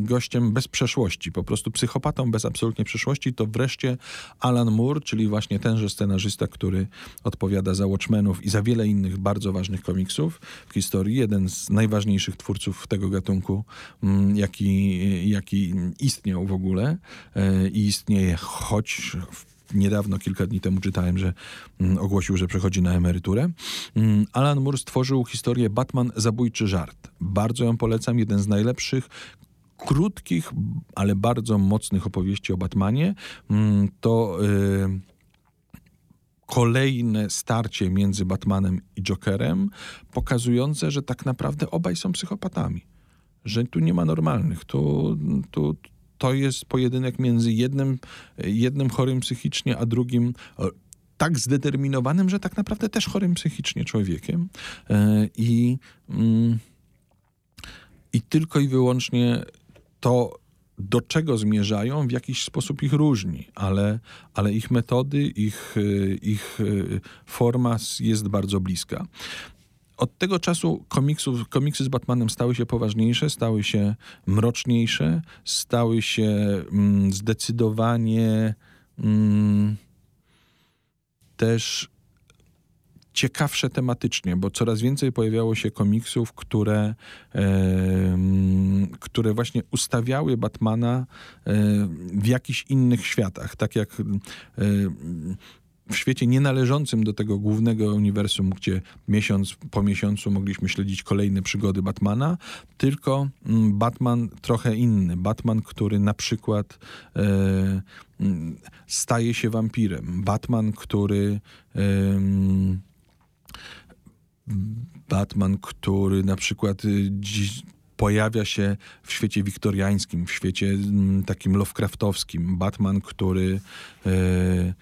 gościem bez przeszłości, po prostu psychopatą bez absolutnie przeszłości, to wreszcie Alan Moore, czyli właśnie tenże scenarzysta, który odpowiada za Watchmenów i za wiele innych bardzo ważnych komiksów w historii, jeden z najważniejszych twórców tego gatunku, m, jaki, jaki istniał w ogóle e, i istnieje, choć w niedawno, kilka dni temu czytałem, że mm, ogłosił, że przechodzi na emeryturę. Mm, Alan Moore stworzył historię Batman Zabójczy Żart. Bardzo ją polecam, jeden z najlepszych krótkich, ale bardzo mocnych opowieści o Batmanie. Mm, to y, kolejne starcie między Batmanem i Jokerem, pokazujące, że tak naprawdę obaj są psychopatami. Że tu nie ma normalnych. Tu, tu, to jest pojedynek między jednym, jednym chorym psychicznie, a drugim e, tak zdeterminowanym, że tak naprawdę też chorym psychicznie człowiekiem. E, I, mm, i tylko i wyłącznie to, do czego zmierzają, w jakiś sposób ich różni, ale, ale ich metody, ich, e, ich forma jest bardzo bliska od tego czasu komiksów, komiksy z Batmanem stały się poważniejsze, stały się mroczniejsze, stały się mm, zdecydowanie mm, też ciekawsze tematycznie, bo coraz więcej pojawiało się komiksów, które, e, które właśnie ustawiały Batmana e, w jakichś innych światach. Tak jak e, w świecie nienależącym do tego głównego uniwersum, gdzie miesiąc po miesiącu mogliśmy śledzić kolejne przygody Batmana, tylko mm, Batman trochę inny. Batman, który na przykład e, mm, staje się wampirem. Batman, który e, Batman, który na przykład y, dziś pojawia się w świecie wiktoriańskim, w świecie mm, takim Lovecraftowskim. Batman, który e,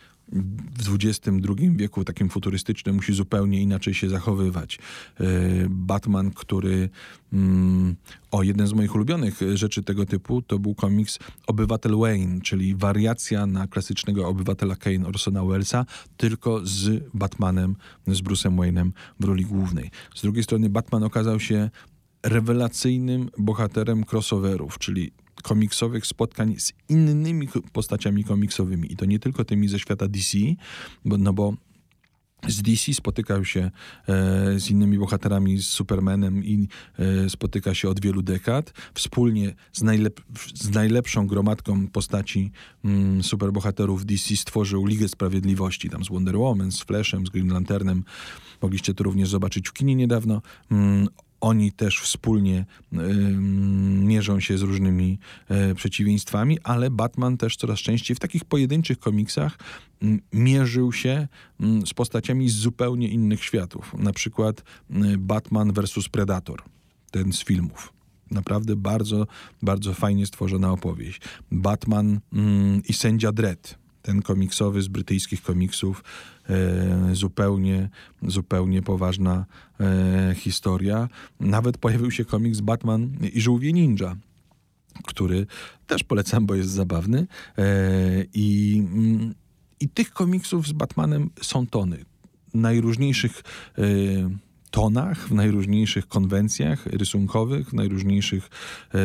w XXI wieku, takim futurystycznym, musi zupełnie inaczej się zachowywać. E, Batman, który. Mm, o, jeden z moich ulubionych rzeczy tego typu to był komiks Obywatel Wayne, czyli wariacja na klasycznego obywatela Kane Orsona Wellesa, tylko z Batmanem, z Bruce'em Wayne'em w roli głównej. Z drugiej strony, Batman okazał się rewelacyjnym bohaterem crossoverów, czyli komiksowych spotkań z innymi postaciami komiksowymi. I to nie tylko tymi ze świata DC, bo, no bo z DC spotykał się e, z innymi bohaterami, z Supermanem i e, spotyka się od wielu dekad. Wspólnie z, najlep z najlepszą gromadką postaci mm, superbohaterów DC stworzył Ligę Sprawiedliwości, tam z Wonder Woman, z Flashem, z Green Lanternem. Mogliście to również zobaczyć w kinie niedawno. Mm, oni też wspólnie y, mierzą się z różnymi y, przeciwieństwami, ale Batman też coraz częściej w takich pojedynczych komiksach y, mierzył się z postaciami z zupełnie innych światów. Na przykład Batman vs Predator, ten z filmów. Naprawdę bardzo, bardzo fajnie stworzona opowieść. Batman i sędzia Dredd ten komiksowy z brytyjskich komiksów, e, zupełnie, zupełnie poważna e, historia. Nawet pojawił się komiks Batman i Żółwie Ninja, który też polecam, bo jest zabawny. E, I, mm, I tych komiksów z Batmanem są tony najróżniejszych tonach, w najróżniejszych konwencjach rysunkowych, w najróżniejszych, e,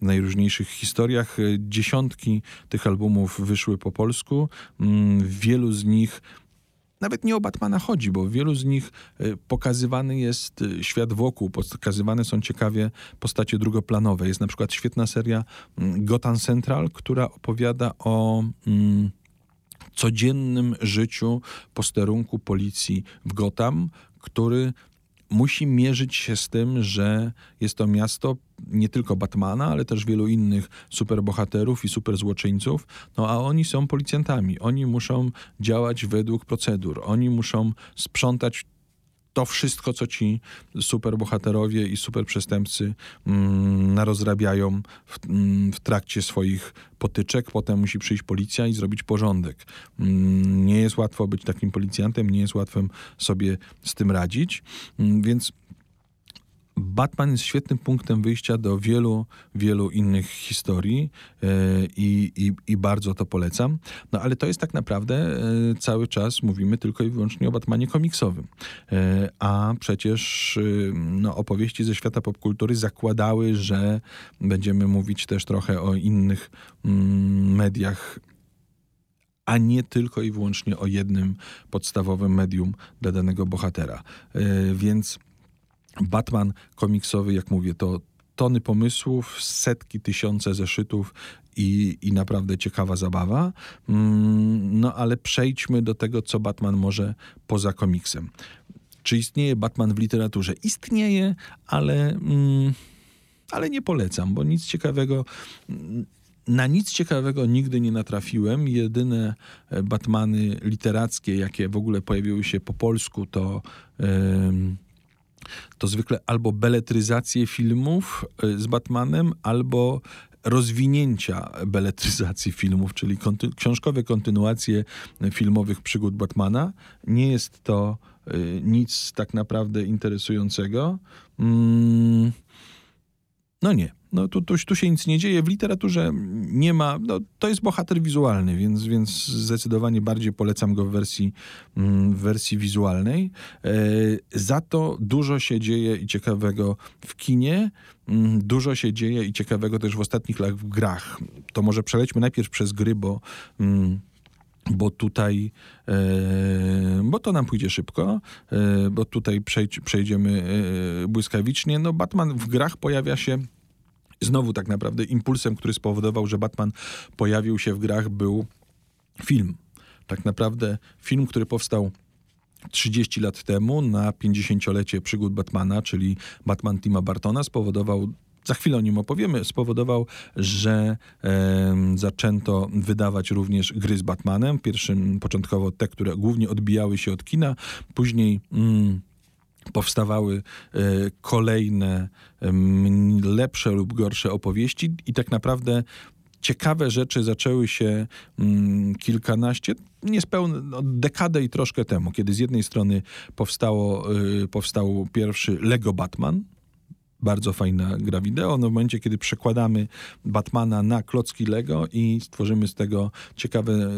najróżniejszych historiach. Dziesiątki tych albumów wyszły po polsku. Mm, wielu z nich nawet nie o Batmana chodzi, bo w wielu z nich e, pokazywany jest e, świat wokół, pokazywane są ciekawie postacie drugoplanowe. Jest na przykład świetna seria mm, Gotham Central, która opowiada o mm, codziennym życiu posterunku policji w Gotham, który musi mierzyć się z tym, że jest to miasto nie tylko Batmana, ale też wielu innych superbohaterów i superzłoczyńców, no a oni są policjantami. Oni muszą działać według procedur. Oni muszą sprzątać to wszystko, co ci superbohaterowie i superprzestępcy mm, narozrabiają w, mm, w trakcie swoich potyczek. Potem musi przyjść policja i zrobić porządek. Mm, nie jest łatwo być takim policjantem, nie jest łatwo sobie z tym radzić, mm, więc Batman jest świetnym punktem wyjścia do wielu, wielu innych historii e, i, i, i, bardzo to polecam. No ale to jest tak naprawdę e, cały czas mówimy tylko i wyłącznie o Batmanie komiksowym. E, a przecież no, opowieści ze świata popkultury zakładały, że będziemy mówić też trochę o innych mm, mediach a nie tylko i wyłącznie o jednym podstawowym medium dla danego bohatera. Więc Batman komiksowy, jak mówię, to tony pomysłów, setki, tysiące zeszytów i, i naprawdę ciekawa zabawa. Mm, no ale przejdźmy do tego, co Batman może poza komiksem. Czy istnieje Batman w literaturze? Istnieje, ale, mm, ale nie polecam, bo nic ciekawego. Na nic ciekawego nigdy nie natrafiłem. Jedyne e, Batmany literackie, jakie w ogóle pojawiły się po polsku, to. Yy, to zwykle albo beletryzacje filmów y, z Batmanem, albo rozwinięcia beletryzacji filmów, czyli konty książkowe kontynuacje filmowych przygód Batmana. Nie jest to y, nic tak naprawdę interesującego. Mm, no nie. No tu, tu, tu się nic nie dzieje. W literaturze nie ma, no, to jest bohater wizualny, więc, więc zdecydowanie bardziej polecam go w wersji, mm, w wersji wizualnej. E, za to dużo się dzieje i ciekawego w kinie, mm, dużo się dzieje i ciekawego też w ostatnich latach w grach. To może przelećmy najpierw przez gry, bo... Mm, bo tutaj, e, bo to nam pójdzie szybko, e, bo tutaj przejdziemy błyskawicznie. No Batman w grach pojawia się Znowu tak naprawdę impulsem, który spowodował, że Batman pojawił się w grach, był film. Tak naprawdę film, który powstał 30 lat temu na 50-lecie przygód Batmana, czyli Batman Tima Bartona, spowodował za chwilę o nim opowiemy, spowodował, że e, zaczęto wydawać również gry z Batmanem. Pierwszym początkowo te, które głównie odbijały się od kina, później. Mm, powstawały e, kolejne lepsze lub gorsze opowieści i tak naprawdę ciekawe rzeczy zaczęły się mm, kilkanaście, niespełna no, dekadę i troszkę temu, kiedy z jednej strony powstało, y, powstał pierwszy Lego Batman, bardzo fajna gra wideo. No w momencie, kiedy przekładamy Batmana na klocki Lego i stworzymy z tego ciekawe,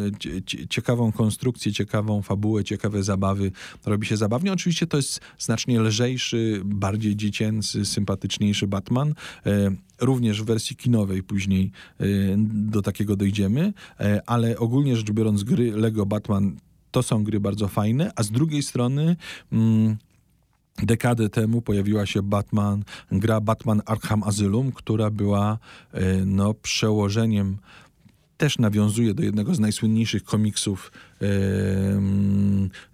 ciekawą konstrukcję, ciekawą fabułę, ciekawe zabawy, robi się zabawnie. Oczywiście to jest znacznie lżejszy, bardziej dziecięcy, sympatyczniejszy Batman. E, również w wersji kinowej później e, do takiego dojdziemy, e, ale ogólnie rzecz biorąc gry Lego Batman to są gry bardzo fajne, a z drugiej strony mm, Dekadę temu pojawiła się Batman, gra Batman Arkham Asylum, która była e, no, przełożeniem też nawiązuje do jednego z najsłynniejszych komiksów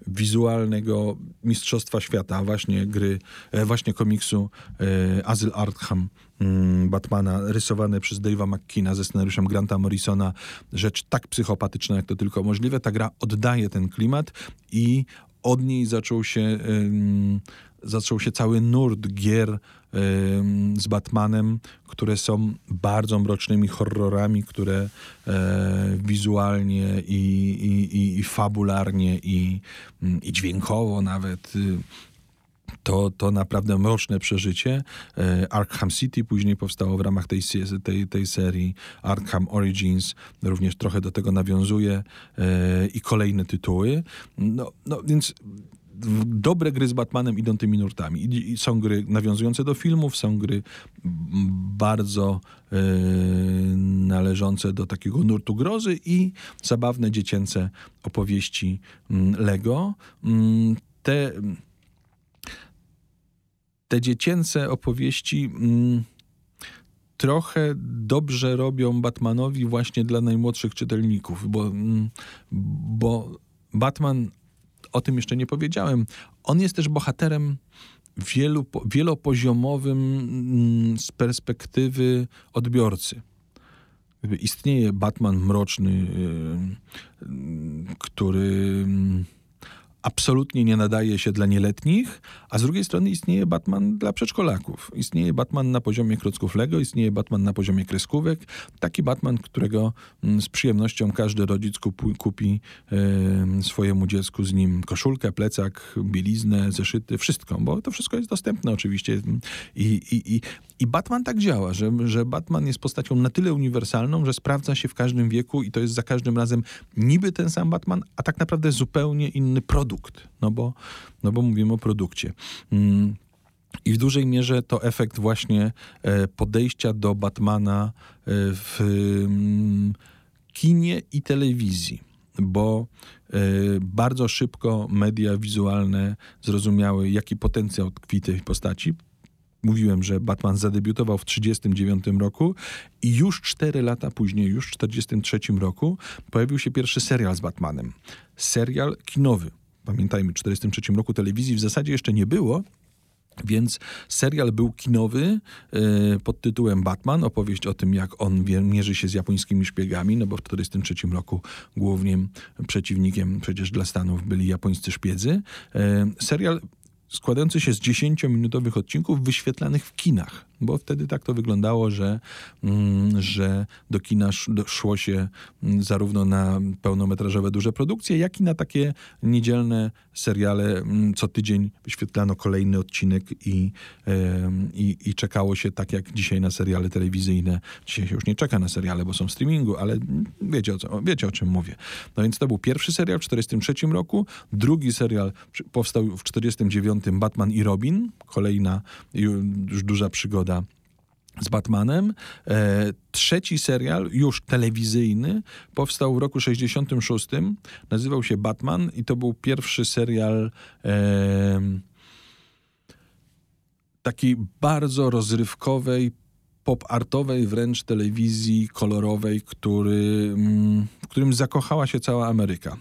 wizualnego Mistrzostwa Świata, właśnie gry, e, właśnie komiksu e, Azyl Arkham mm, Batmana, rysowane przez Dave'a McKeena ze scenariuszem Granta Morrisona. Rzecz tak psychopatyczna, jak to tylko możliwe. Ta gra oddaje ten klimat i od niej zaczął się zaczął się cały nurt gier z Batmanem, które są bardzo mrocznymi horrorami, które e, wizualnie i, i, i, fabularnie i, i dźwiękowo nawet y, to, to naprawdę mroczne przeżycie. E, Arkham City później powstało w ramach tej, tej, tej serii. Arkham Origins również trochę do tego nawiązuje e, i kolejne tytuły. No, no więc dobre gry z Batmanem idą tymi nurtami. I, są gry nawiązujące do filmów, są gry bardzo e, należące do takiego nurtu grozy i zabawne dziecięce opowieści mm, Lego. Mm, te, te dziecięce opowieści mm, trochę dobrze robią Batmanowi właśnie dla najmłodszych czytelników, bo, bo Batman o tym jeszcze nie powiedziałem. On jest też bohaterem wielu, wielopoziomowym mm, z perspektywy odbiorcy. Istnieje Batman mroczny, yy, yy, który mm, absolutnie nie nadaje się dla nieletnich, a z drugiej strony istnieje Batman dla przedszkolaków. Istnieje Batman na poziomie klocków Lego, istnieje Batman na poziomie kreskówek. Taki Batman, którego mm, z przyjemnością każdy rodzic kupi, kupi e, swojemu dziecku z nim koszulkę, plecak, bieliznę, zeszyty, wszystko, bo to wszystko jest dostępne oczywiście. I, i, i, i Batman tak działa, że, że Batman jest postacią na tyle uniwersalną, że sprawdza się w każdym wieku i to jest za każdym razem niby ten sam Batman, a tak naprawdę zupełnie inny produkt, no bo, no bo mówimy o produkcie. Mm. I w dużej mierze to efekt właśnie e, podejścia do Batmana e, w mm, kinie i telewizji, bo e, bardzo szybko media wizualne zrozumiały, jaki potencjał tkwi tej postaci mówiłem, że Batman zadebiutował w 1939 roku i już 4 lata później, już w 1943 roku, pojawił się pierwszy serial z Batmanem. Serial kinowy. Pamiętajmy, w 1943 roku telewizji w zasadzie jeszcze nie było, więc serial był kinowy yy, pod tytułem Batman, opowieść o tym, jak on mierzy się z japońskimi szpiegami, no bo w 1943 roku głównym przeciwnikiem przecież dla Stanów byli japońscy szpiedzy. Yy, serial składający się z 10-minutowych odcinków wyświetlanych w kinach bo wtedy tak to wyglądało, że, mm, że do kina szło się mm, zarówno na pełnometrażowe duże produkcje, jak i na takie niedzielne seriale. Mm, co tydzień wyświetlano kolejny odcinek i, i, i czekało się tak jak dzisiaj na seriale telewizyjne. Dzisiaj się już nie czeka na seriale, bo są w streamingu, ale wiecie o, co, wiecie o czym mówię. No więc to był pierwszy serial w 1943 roku. Drugi serial powstał w 1949 Batman i Robin. Kolejna już duża przygoda z Batmanem. E, trzeci serial, już telewizyjny, powstał w roku 66. Nazywał się Batman i to był pierwszy serial e, takiej bardzo rozrywkowej, pop-artowej wręcz telewizji kolorowej, który, mm, w którym zakochała się cała Ameryka.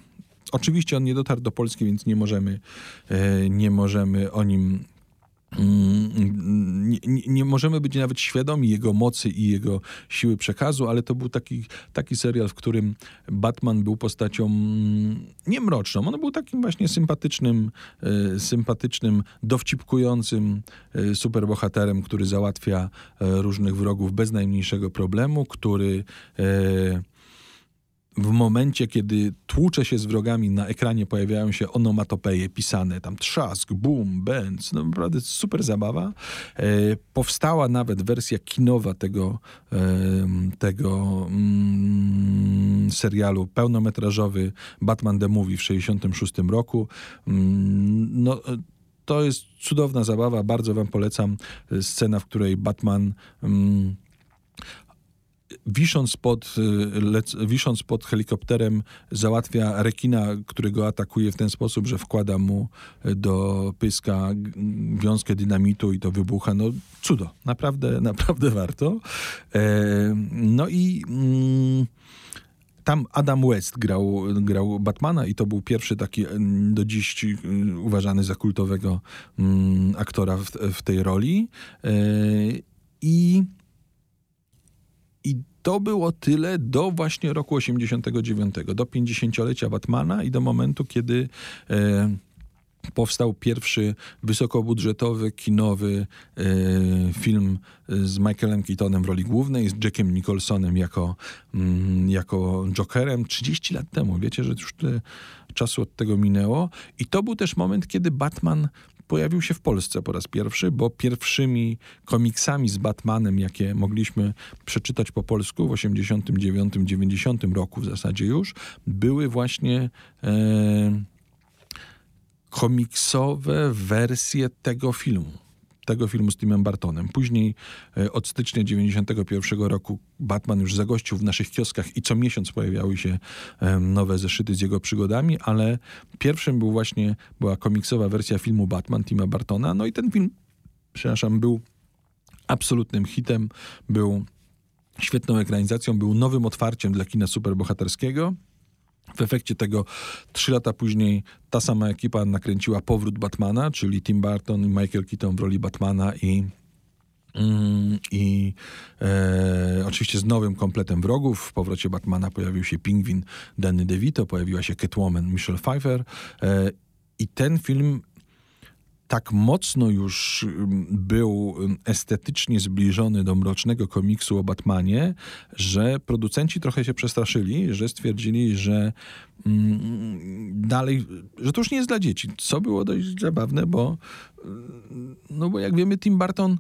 Oczywiście on nie dotarł do Polski, więc nie możemy, e, nie możemy o nim Mm, nie, nie, możemy być nawet świadomi jego mocy i jego siły przekazu, ale to był taki, taki serial, w którym Batman był postacią mm, nie mroczną, on był takim właśnie sympatycznym, e, sympatycznym, dowcipkującym e, superbohaterem, który załatwia różnych wrogów bez najmniejszego problemu, który w momencie, kiedy tłucze się z wrogami, na ekranie pojawiają się onomatopeje pisane, tam trzask, boom, bęc, no naprawdę super zabawa. E, powstała nawet wersja kinowa tego, e, tego mm, serialu, pełnometrażowy Batman The Movie w 66 roku. Mm, no, to jest cudowna zabawa, bardzo wam polecam. Scena, w której Batman... Mm, wisząc pod, y, lec, wisząc pod helikopterem załatwia rekina, którego atakuje w ten sposób, że wkłada mu do pyska wiązkę dynamitu i to wybucha. No cudo, naprawdę, naprawdę warto. E, no i... Mm, tam Adam West grał, grał Batmana i to był pierwszy taki mm, do dziś y, uważany za kultowego mm, aktora w, w tej roli. E, i to było tyle do właśnie roku 89, do 50-lecia Batmana i do momentu, kiedy e, powstał pierwszy wysokobudżetowy, kinowy e, film z Michaelem Keatonem w roli głównej, z Jackiem Nicholsonem jako, mm, jako Jokerem 30 lat temu. Wiecie, że już tyle czasu od tego minęło. I to był też moment, kiedy Batman pojawił się w Polsce po raz pierwszy, bo pierwszymi komiksami z Batmanem, jakie mogliśmy przeczytać po polsku w 89-90 roku w zasadzie już, były właśnie e, komiksowe wersje tego filmu tego filmu z Timem Bartonem. Później e, od stycznia 91 roku Batman już zagościł w naszych kioskach i co miesiąc pojawiały się nowe zeszyty z jego przygodami, ale pierwszym był właśnie, była komiksowa wersja filmu Batman Tima Bartona. No i ten film, przepraszam, był absolutnym hitem, był świetną ekranizacją, był nowym otwarciem dla kina superbohaterskiego. W efekcie tego trzy lata później ta sama ekipa nakręciła powrót Batmana, czyli Tim Burton i Michael Keaton w roli Batmana i mm, i e, oczywiście z nowym kompletem wrogów. W powrocie Batmana pojawił się Pingwin Danny DeVito, pojawiła się Catwoman Michelle Pfeiffer. E, I ten film tak mocno już był estetycznie zbliżony do mrocznego komiksu o Batmanie, że producenci trochę się przestraszyli, że stwierdzili, że dalej, że to już nie jest dla dzieci. Co było dość zabawne, bo no bo jak wiemy Tim Burton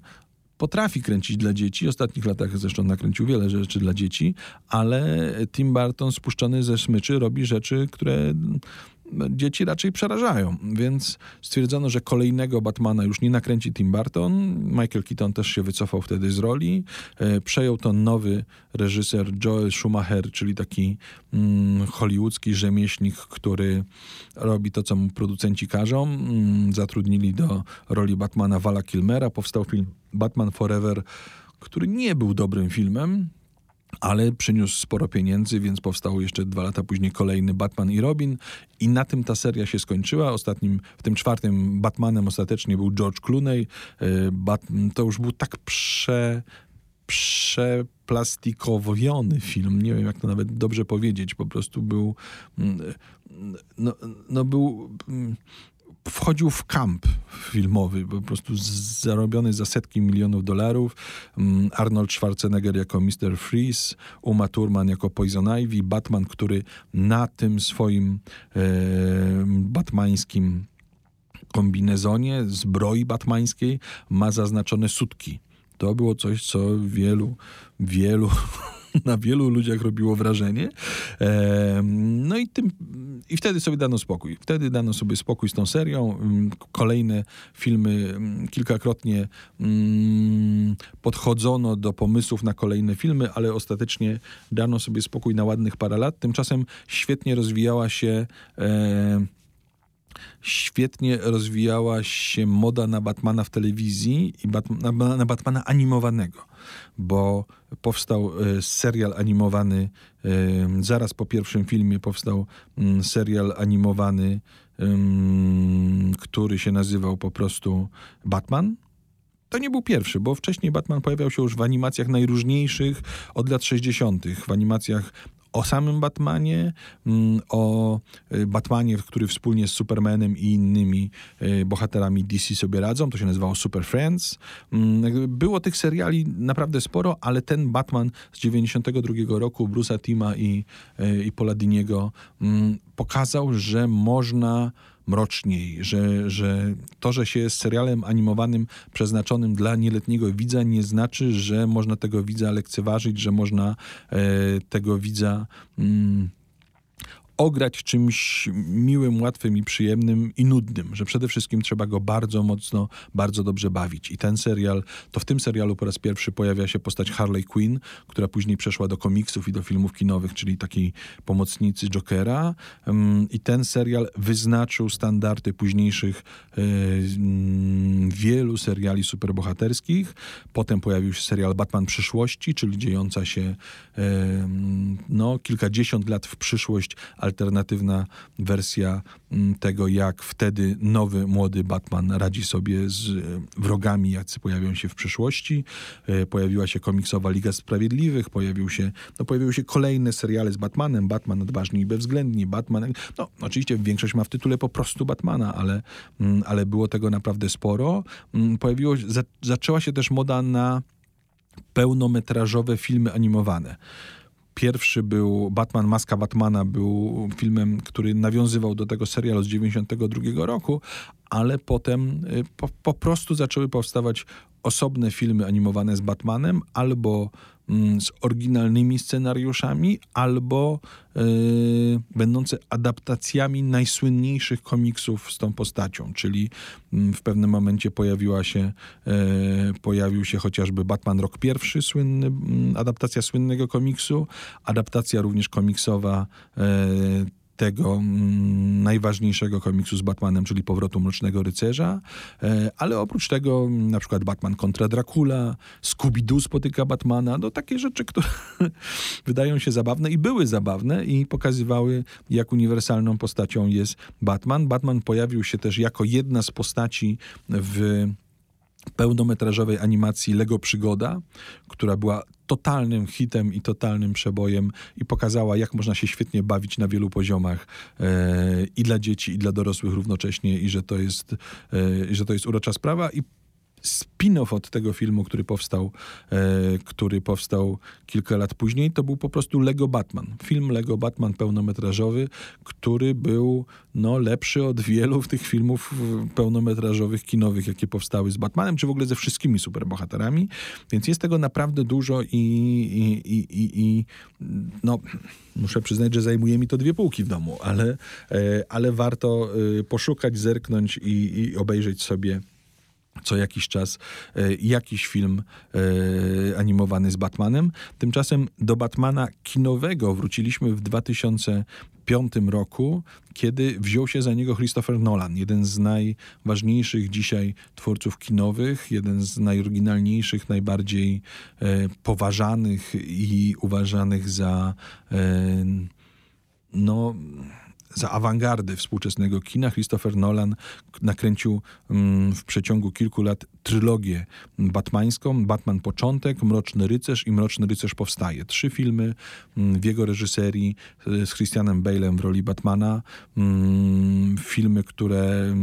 potrafi kręcić dla dzieci. W ostatnich latach zresztą nakręcił wiele rzeczy dla dzieci, ale Tim Burton spuszczony ze smyczy robi rzeczy, które dzieci raczej przerażają, więc stwierdzono, że kolejnego Batmana już nie nakręci Tim Burton. Michael Keaton też się wycofał wtedy z roli. E, przejął to nowy reżyser Joel Schumacher, czyli taki mm, hollywoodzki rzemieślnik, który robi to, co mu producenci każą. Mm, zatrudnili do roli Batmana Vala Kilmera. Powstał film Batman Forever, który nie był dobrym filmem, ale przyniósł sporo pieniędzy, więc powstało jeszcze dwa lata później kolejny Batman i Robin i na tym ta seria się skończyła. Ostatnim, w tym czwartym Batmanem ostatecznie był George Clooney. E, to już był tak prze przeplastikowojony film. Nie wiem, jak to nawet dobrze powiedzieć. Po prostu był mm, no, no był mm, wchodził w kamp filmowy, po prostu zarobiony za setki milionów dolarów. Mm, Arnold Schwarzenegger jako Mr. Freeze, Uma Thurman jako Poison Ivy, Batman, który na tym swoim e, batmańskim kombinezonie, zbroi batmańskiej ma zaznaczone sutki. To było coś, co wielu, wielu na wielu ludziach robiło wrażenie. No i, tym, i wtedy sobie dano spokój. Wtedy dano sobie spokój z tą serią. Mm, kolejne filmy mm, kilkakrotnie mm, podchodzono do pomysłów na kolejne filmy, ale ostatecznie dano sobie spokój na ładnych parę lat. Tymczasem świetnie rozwijała się świetnie rozwijała się moda na Batmana w telewizji i Bat na, na Batmana animowanego, bo powstał e, serial animowany, e, zaraz po pierwszym filmie powstał mm, serial animowany, który się nazywał po prostu Batman. To nie był pierwszy, bo wcześniej Batman pojawiał się już w animacjach najróżniejszych od lat 60., w animacjach o samym Batmanie, mm, o y, Batmanie, który wspólnie z Supermanem i innymi y, bohaterami DC sobie radzą. To się nazywało Super Friends. Mm, było tych seriali naprawdę sporo, ale ten Batman z 92 roku, Bruce'a Tima i, y, i Paula Diniego mm, pokazał, że można mroczniej, że, że to, że się jest serialem animowanym przeznaczonym dla nieletniego widza, nie znaczy, że można tego widza lekceważyć, że można e, tego widza. Mm, ograć czymś miłym, łatwym i przyjemnym i nudnym, że przede wszystkim trzeba go bardzo mocno, bardzo dobrze bawić. I ten serial, to w tym serialu po raz pierwszy pojawia się postać Harley Quinn, która później przeszła do komiksów i do filmów kinowych, czyli takiej pomocnicy Jokera. I ten serial wyznaczył standardy późniejszych e, mm, wielu seriali superbohaterskich. Potem pojawił się serial Batman przyszłości, czyli dziejąca się no, kilkadziesiąt lat w przyszłość alternatywna wersja mm, tego, jak wtedy nowy, młody Batman radzi sobie z e, wrogami, jacy pojawią się w przyszłości. E, pojawiła się komiksowa Liga Sprawiedliwych, pojawił się, no, pojawiły się kolejne seriale z Batmanem, Batman odważny i bezwzględni, Batman, no oczywiście większość ma w tytule po prostu Batmana, ale, mm, ale było tego naprawdę sporo. Mm, pojawiło, zaczęła się też moda na pełnometrażowe filmy animowane. Pierwszy był Batman, Maska Batmana, był filmem, który nawiązywał do tego serialu z 92 roku, ale potem y, po, po prostu zaczęły powstawać osobne filmy animowane z Batmanem albo z oryginalnymi scenariuszami albo yy, będące adaptacjami najsłynniejszych komiksów z tą postacią, czyli yy, w pewnym momencie pojawiła się, yy, pojawił się chociażby Batman Rok pierwszy, słynny, mm, adaptacja słynnego komiksu, adaptacja również komiksowa tego mm, najważniejszego komiksu z Batmanem, czyli Powrotu Mrocznego Rycerza, e, ale oprócz tego mm, na przykład Batman kontra Dracula, Scooby-Doo spotyka Batmana, no takie rzeczy, które wydają się zabawne i były zabawne i pokazywały, jak uniwersalną postacią jest Batman. Batman pojawił się też jako jedna z postaci w pełnometrażowej animacji Lego Przygoda, która była totalnym hitem i totalnym przebojem i pokazała, jak można się świetnie bawić na wielu poziomach e, i dla dzieci, i dla dorosłych równocześnie i że to jest, e, że to jest urocza sprawa. I spin-off od tego filmu, który powstał, e, który powstał kilka lat później, to był po prostu Lego Batman. Film Lego Batman pełnometrażowy, który był no, lepszy od wielu tych filmów pełnometrażowych, kinowych, jakie powstały z Batmanem, czy w ogóle ze wszystkimi superbohaterami. Więc jest tego naprawdę dużo i, i, i, i no, muszę przyznać, że zajmuje mi to dwie półki w domu, ale, e, ale warto e, poszukać, zerknąć i, i obejrzeć sobie co jakiś czas e, jakiś film e, animowany z Batmanem. Tymczasem do Batmana kinowego wróciliśmy w 2005 roku, kiedy wziął się za niego Christopher Nolan, jeden z najważniejszych dzisiaj twórców kinowych, jeden z najoryginalniejszych, najbardziej e, poważanych i uważanych za no za awangardy współczesnego kina. Christopher Nolan nakręcił mm, w przeciągu kilku lat trylogię batmańską. Batman Początek, Mroczny Rycerz i Mroczny Rycerz Powstaje. Trzy filmy mm, w jego reżyserii z Christianem Bale'em w roli Batmana. Mm, filmy, które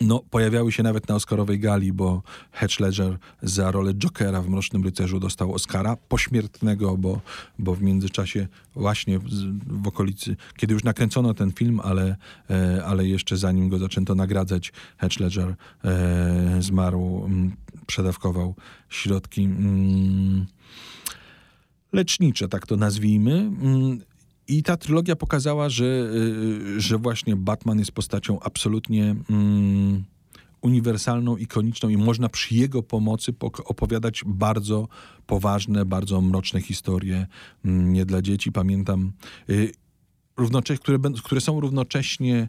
no, pojawiały się nawet na Oscarowej gali, bo Hedge Ledger za rolę Jokera w Mrocznym Rycerzu dostał Oscara pośmiertnego, bo, bo w międzyczasie właśnie w, w okolicy, kiedy już nakręcono ten film, ale, e, ale jeszcze zanim go zaczęto nagradzać, Hedge Ledger e, zmarł, m, przedawkował środki mm, lecznicze, tak to nazwijmy. Mm, i ta trylogia pokazała, że, y, że właśnie Batman jest postacią absolutnie mm, uniwersalną, ikoniczną i można przy jego pomocy opowiadać bardzo poważne, bardzo mroczne historie mm, nie dla dzieci. Pamiętam, y, równocześnie, które, które są równocześnie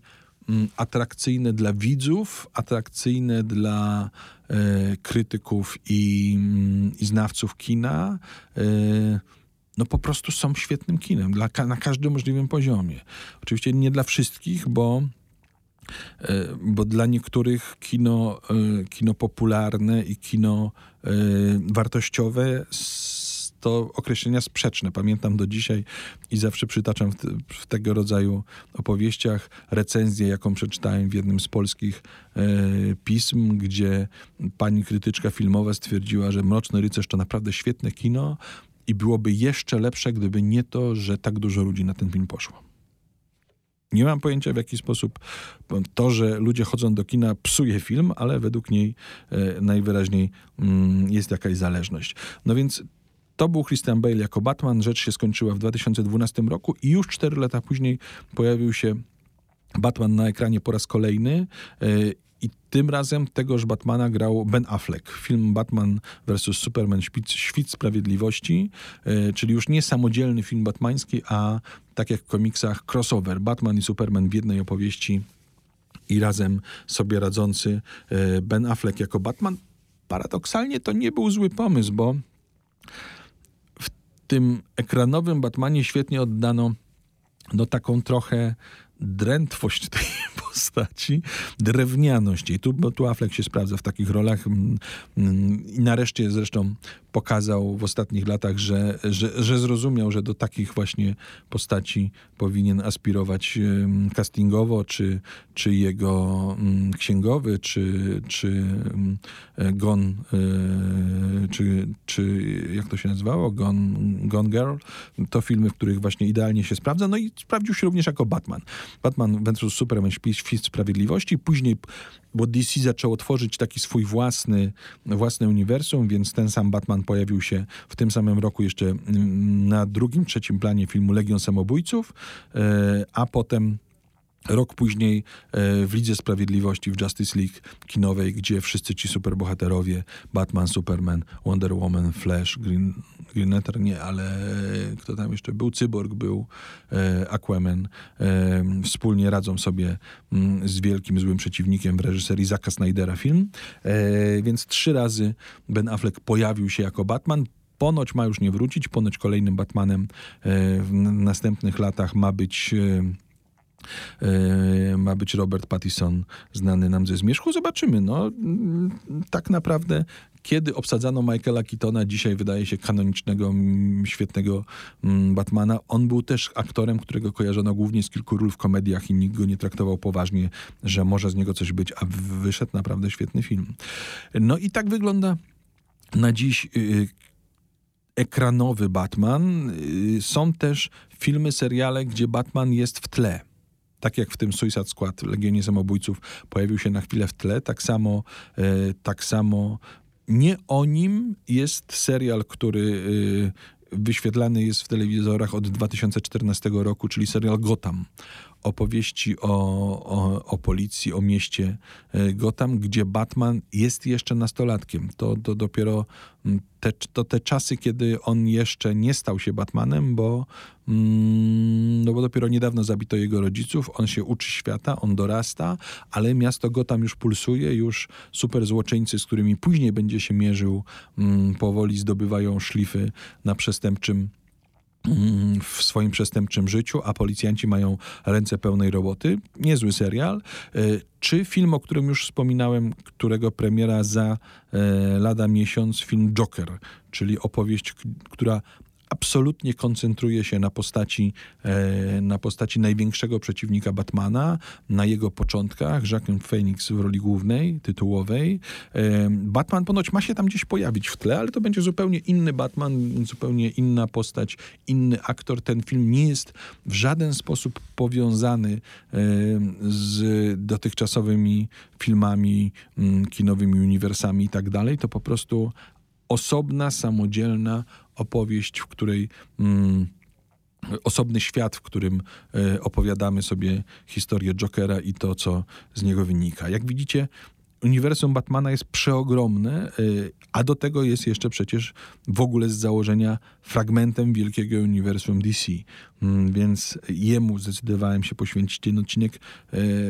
mm, atrakcyjne dla widzów, atrakcyjne dla y, krytyków i, mm, i znawców kina. Y, no po prostu są świetnym kinem dla, na każdym możliwym poziomie. Oczywiście nie dla wszystkich, bo e, bo dla niektórych kino, e, kino popularne i kino e, wartościowe to określenia sprzeczne. Pamiętam do dzisiaj i zawsze przytaczam w, w tego rodzaju opowieściach recenzję, jaką przeczytałem w jednym z polskich pism, gdzie pani krytyczka filmowa stwierdziła, że Mroczny Rycerz to naprawdę świetne kino, i byłoby jeszcze lepsze, gdyby nie to, że tak dużo ludzi na ten film poszło. Nie mam pojęcia w jaki sposób to, że ludzie chodzą do kina psuje film, ale według niej e, najwyraźniej mm, jest jakaś zależność. No więc to był Christian Bale jako Batman. Rzecz się skończyła w 2012 roku i już cztery lata później pojawił się Batman na ekranie po raz kolejny e, i tym razem tegoż Batmana grał Ben Affleck. Film Batman vs. Superman Świt, Świt Sprawiedliwości, yy, czyli już nie samodzielny film batmański, a tak jak w komiksach crossover. Batman i Superman w jednej opowieści i razem sobie radzący yy, Ben Affleck jako Batman. Paradoksalnie to nie był zły pomysł, bo w tym ekranowym Batmanie świetnie oddano no taką trochę drętwość tej postaci, drewnianość jej. Tu, tu Affleck się sprawdza w takich rolach mm, mm, i nareszcie zresztą pokazał w ostatnich latach, że, że, że zrozumiał, że do takich właśnie postaci powinien aspirować castingowo, czy, czy jego mm, księgowy, czy, czy Gon, e, czy, czy jak to się nazywało? Gon, Gone Girl. To filmy, w których właśnie idealnie się sprawdza. No i sprawdził się również jako Batman. Batman vs. Superman, Świt Sprawiedliwości. Później, bo DC zaczęło tworzyć taki swój własny, własne uniwersum, więc ten sam Batman pojawił się w tym samym roku jeszcze mm, na drugim, trzecim planie filmu Legion Samobójców, e, a potem Rok później e, w Lidze Sprawiedliwości, w Justice League kinowej, gdzie wszyscy ci superbohaterowie, Batman, Superman, Wonder Woman, Flash, Green, Lantern nie, ale kto tam jeszcze był? Cyborg był, e, Aquaman. E, wspólnie radzą sobie mm, z wielkim złym przeciwnikiem w reżyserii Zacka Snydera film. E, więc trzy razy Ben Affleck pojawił się jako Batman. Ponoć ma już nie wrócić, ponoć kolejnym Batmanem e, w następnych latach ma być... E, E, ma być Robert Pattinson, znany nam ze Zmierzchu. Zobaczymy. No, mm, tak naprawdę, kiedy obsadzano Michaela Keatona, dzisiaj wydaje się kanonicznego, świetnego Batmana. On był też aktorem, którego kojarzono głównie z kilku ról w komediach i nikt go nie traktował poważnie, że może z niego coś być, a wyszedł naprawdę świetny film. No i tak wygląda na dziś y, ekranowy Batman. Y, Są też filmy, seriale, gdzie Batman jest w tle. Tak jak w tym Suicide Squad, Legionie Samobójców, pojawił się na chwilę w tle, tak samo, e, tak samo nie o nim jest serial, który e, wyświetlany jest w telewizorach od 2014 roku, czyli serial Gotham. Opowieści o, o, o policji, o mieście e, Gotham, gdzie Batman jest jeszcze nastolatkiem. To, to dopiero mm, te, to te czasy, kiedy on jeszcze nie stał się Batmanem, bo, mm, no bo dopiero niedawno zabito jego rodziców, on się uczy świata, on dorasta, ale miasto Gotham już pulsuje, już super złoczyńcy, z którymi później będzie się mierzył, mm, powoli zdobywają szlify na przestępczym w swoim przestępczym życiu, a policjanci mają ręce pełnej roboty. Niezły serial. E, Czy film, o którym już wspominałem, którego premiera za e, lada miesiąc, film Joker, czyli opowieść, która absolutnie koncentruje się na postaci, e, na postaci największego przeciwnika Batmana, na jego początkach, Jacqueline Phoenix w roli głównej, tytułowej. E, Batman ponoć ma się tam gdzieś pojawić w tle, ale to będzie zupełnie inny Batman, zupełnie inna postać, inny aktor. Ten film nie jest w żaden sposób powiązany e, z dotychczasowymi filmami mm, kinowymi, uniwersami i tak dalej. To po prostu osobna, samodzielna opowieść, w której mm, osobny świat, w którym e, opowiadamy sobie historię Jokera i to, co z niego wynika. Jak widzicie, uniwersum Batmana jest przeogromne, e, a do tego jest jeszcze przecież w ogóle z założenia fragmentem wielkiego uniwersum DC. Mm, Więc jemu zdecydowałem się poświęcić ten odcinek e,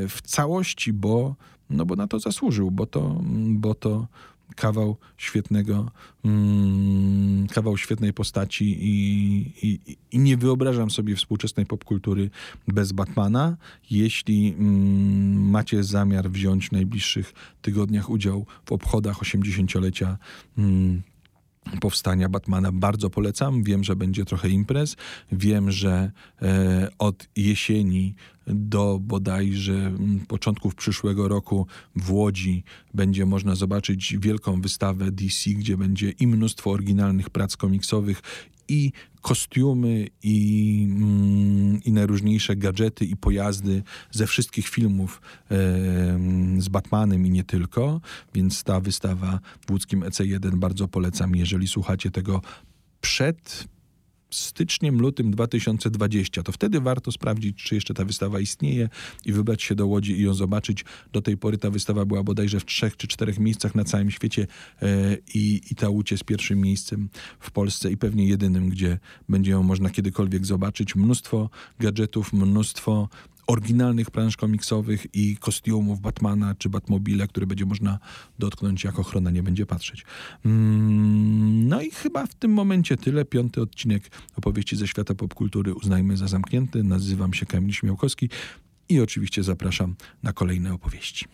w całości, bo, no bo na to zasłużył, bo to, bo to kawał świetnego, mm, kawał świetnej postaci i, i, i nie wyobrażam sobie współczesnej popkultury bez Batmana. Jeśli mm, macie zamiar wziąć w najbliższych tygodniach udział w obchodach 80-lecia mm, powstania Batmana bardzo polecam. Wiem, że będzie trochę imprez. Wiem, że e, od jesieni do bodajże mm, początków przyszłego roku w Łodzi będzie można zobaczyć wielką wystawę DC, gdzie będzie i mnóstwo oryginalnych prac komiksowych, i kostiumy, i, mm, i najróżniejsze gadżety i pojazdy ze wszystkich filmów e, z Batmanem i nie tylko. Więc ta wystawa w łódzkim EC1 bardzo polecam, jeżeli słuchacie tego przed styczniem, lutym 2020. To wtedy warto sprawdzić, czy jeszcze ta wystawa istnieje i wybrać się do Łodzi i ją zobaczyć. Do tej pory ta wystawa była bodajże w trzech czy czterech miejscach na całym świecie e, i, i ta Łódź jest pierwszym miejscem w Polsce i pewnie jedynym, gdzie będzie ją można kiedykolwiek zobaczyć. Mnóstwo gadżetów, mnóstwo oryginalnych plansz komiksowych i kostiumów Batmana czy Batmobile, które będzie można dotknąć, jak ochrona nie będzie patrzeć. Mm, No i chyba w tym momencie tyle. Piąty odcinek opowieści ze świata popkultury uznajmy za zamknięty. Nazywam się Kamil Śmiałkowski i oczywiście zapraszam na kolejne opowieści.